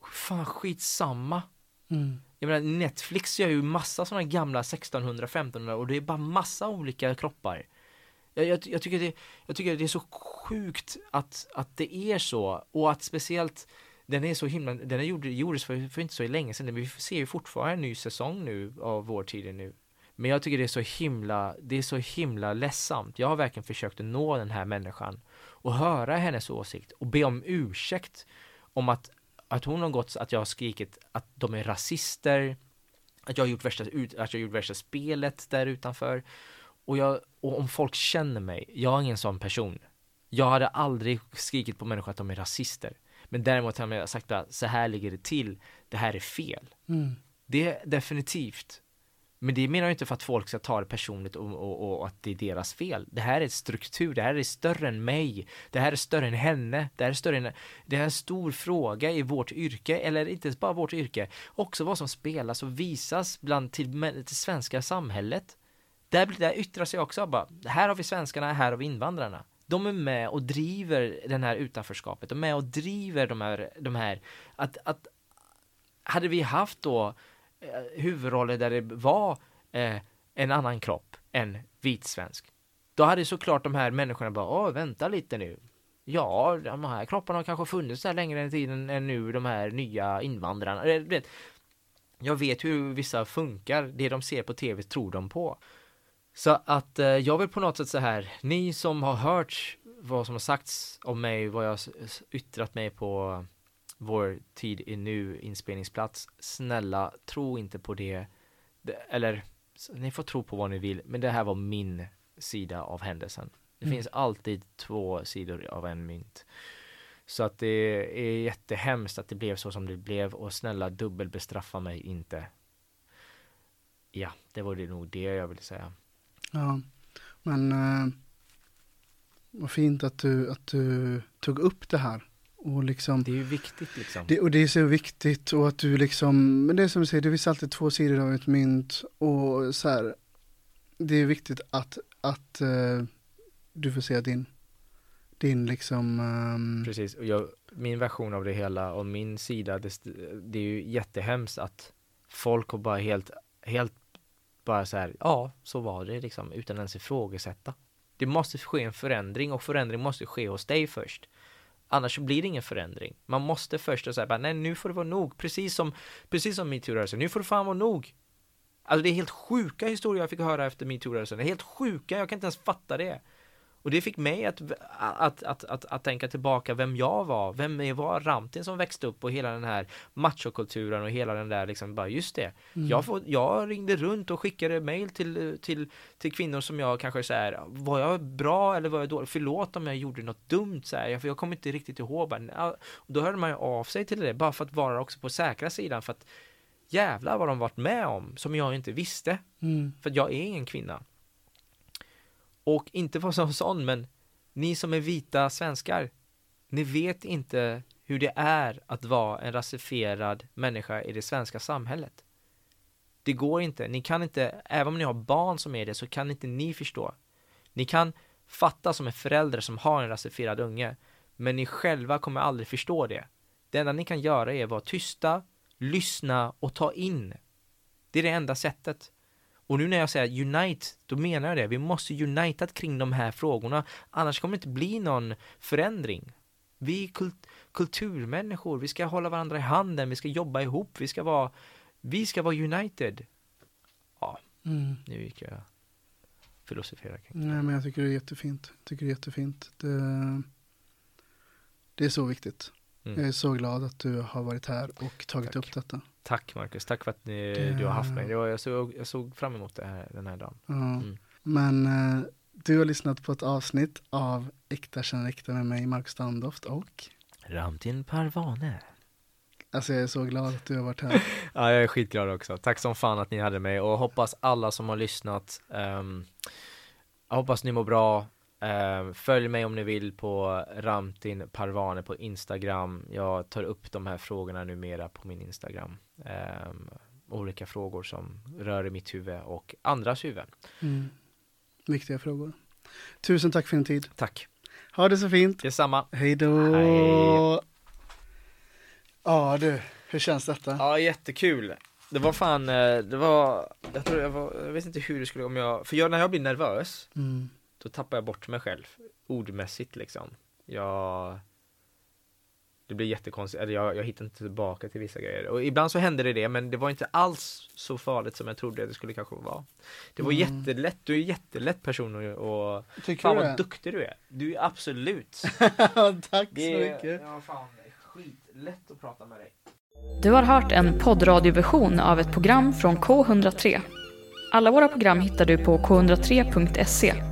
Fan skitsamma. Mm. Jag menar Netflix gör ju massa sådana gamla 1600, 1500 och det är bara massa olika kroppar. Jag, jag, jag, tycker det, jag tycker det är så sjukt att, att det är så och att speciellt den är så himla, den är gjord, gjordes för, för inte så länge sedan, vi ser ju fortfarande en ny säsong nu av vår tid nu. Men jag tycker det är så himla, det är så himla ledsamt. Jag har verkligen försökt att nå den här människan och höra hennes åsikt och be om ursäkt om att, att hon har gått, att jag har skrikit att de är rasister, att jag har gjort värsta, ut, att jag har gjort värsta spelet där utanför. Och, jag, och om folk känner mig, jag är ingen sån person. Jag hade aldrig skrikit på människor att de är rasister. Men däremot har jag sagt att så här ligger det till, det här är fel. Mm. Det är definitivt. Men det menar jag inte för att folk ska ta det personligt och, och, och att det är deras fel. Det här är ett struktur, det här är större än mig. Det här är större än henne. Det här är större än... Det här är en stor fråga i vårt yrke, eller inte ens bara vårt yrke. Också vad som spelas och visas bland till, till svenska samhället. Där, där yttrar sig också bara, här har vi svenskarna, här har vi invandrarna. De är med och driver den här utanförskapet, de är med och driver de här, de här att, att hade vi haft då Eh, huvudroller där det var eh, en annan kropp än vitsvensk, då hade såklart de här människorna bara, åh vänta lite nu. Ja, de här kropparna har kanske funnits där längre än tiden än nu, de här nya invandrarna. Eh, jag vet hur vissa funkar, det de ser på tv tror de på. Så att eh, jag vill på något sätt så här, ni som har hört vad som har sagts om mig, vad jag har yttrat mig på vår tid i nu inspelningsplats. Snälla, tro inte på det. det eller, ni får tro på vad ni vill, men det här var min sida av händelsen. Det Mm. finns alltid två sidor av en mynt. Så att det är jättehemskt att det blev så som det blev och snälla dubbelbestraffa mig inte. Ja, det var det nog det jag ville säga. Ja, men eh, vad fint att du, att du tog upp det här. Och liksom, Det är ju viktigt liksom. det, och det är så viktigt och att du liksom, men det är som du säger, det finns alltid två sidor av ett mynt och så här, det är viktigt att, att eh, du får se din, din liksom, ehm, Precis, och jag, min version av det hela och min sida, det, det är ju jättehemskt att folk har bara helt, helt bara så här, ja, så var det liksom, utan ens ifrågasätta. Det måste ske en förändring och förändring måste ske hos dig först. Annars blir det ingen förändring. Man måste först säga bara, nej nu får det vara nog. Precis som, precis som metoo-rörelsen, nu får det fan vara nog. Alltså det är helt sjuka historier jag fick höra efter metoo-rörelsen. Det är helt sjuka, jag kan inte ens fatta det. Och det fick mig att, att, att, att, att tänka tillbaka vem jag var, vem var Ramtin som växte upp och hela den här machokulturen och hela den där liksom, bara just det. Mm. Jag, får, jag ringde runt och skickade mail till, till, till kvinnor som jag kanske så här, var jag bra eller var jag dålig? Förlåt om jag gjorde något dumt så här, för jag kommer inte riktigt ihåg. Då hörde man ju av sig till det, bara för att vara också på säkra sidan, för att jävlar vad de varit med om, som jag inte visste. mm, För jag är ingen kvinna. Och inte vara som sån, men ni som är vita svenskar, ni vet inte hur det är att vara en rasifierad människa i det svenska samhället. Det går inte, ni kan inte, även om ni har barn som är det, så kan inte ni förstå. Ni kan fatta som en förälder som har en rasifierad unge, men ni själva kommer aldrig förstå det. Det enda ni kan göra är att vara tysta, lyssna och ta in. Det är det enda sättet. Och nu när jag säger unite, då menar jag det. Vi måste unita kring de här frågorna. Annars kommer det inte bli någon förändring. Vi är kult kulturmänniskor. Vi ska hålla varandra i handen. Vi ska jobba ihop. Vi ska vara, vi ska vara united. Ja, mm. nu gick jag filosofera kring Nej men jag tycker det är jättefint. Jag tycker det är jättefint. Det, det är så viktigt. Mm. Jag är så glad att du har varit här och tagit Tack. upp detta. Tack Marcus, tack för att ni, Det- du har haft mig. Var, jag, såg, jag såg fram emot det här, den här dagen. Ja. Mm. Men eh, du har lyssnat på ett avsnitt av Äkta känner äkta med mig, Mark Standoft och Ramtin Parvane. alltså jag är så glad att du har varit här. Ja, jag är skitglad också. Tack som fan att ni hade mig och hoppas alla som har lyssnat Jag hoppas ni mår bra Ehm, Följ mig om ni vill på Ramtin Parvane på Instagram Jag tar upp de här frågorna numera på min Instagram Ehm, Olika frågor som rör i mitt huvud och andras huvuden Mm. Viktiga frågor. Tusen tack för din tid. Tack Ha det så fint. Detsamma Hej då. Hej. Ja du, hur känns detta? Ja, jättekul. Det var fan, eh, det var, jag tror jag var, jag vet inte hur det skulle, om jag, för jag, när jag blir nervös, Mm. Då tappar jag bort mig själv, ordmässigt liksom. Jag, det blir jättekonstigt, eller jag, jag hittar inte tillbaka till vissa grejer. Och ibland så hände det det, men det var inte alls så farligt som jag trodde det skulle kanske vara. Det var Mm. jättelätt, du är en jättelätt person och, och Tycker fan du vad det? duktig du är. Du är absolut. tack så Det är, mycket. ja, fan, skitlätt att prata med dig. Du har hört en poddradioversion av ett program från K103. Alla våra program hittar du på k103.se.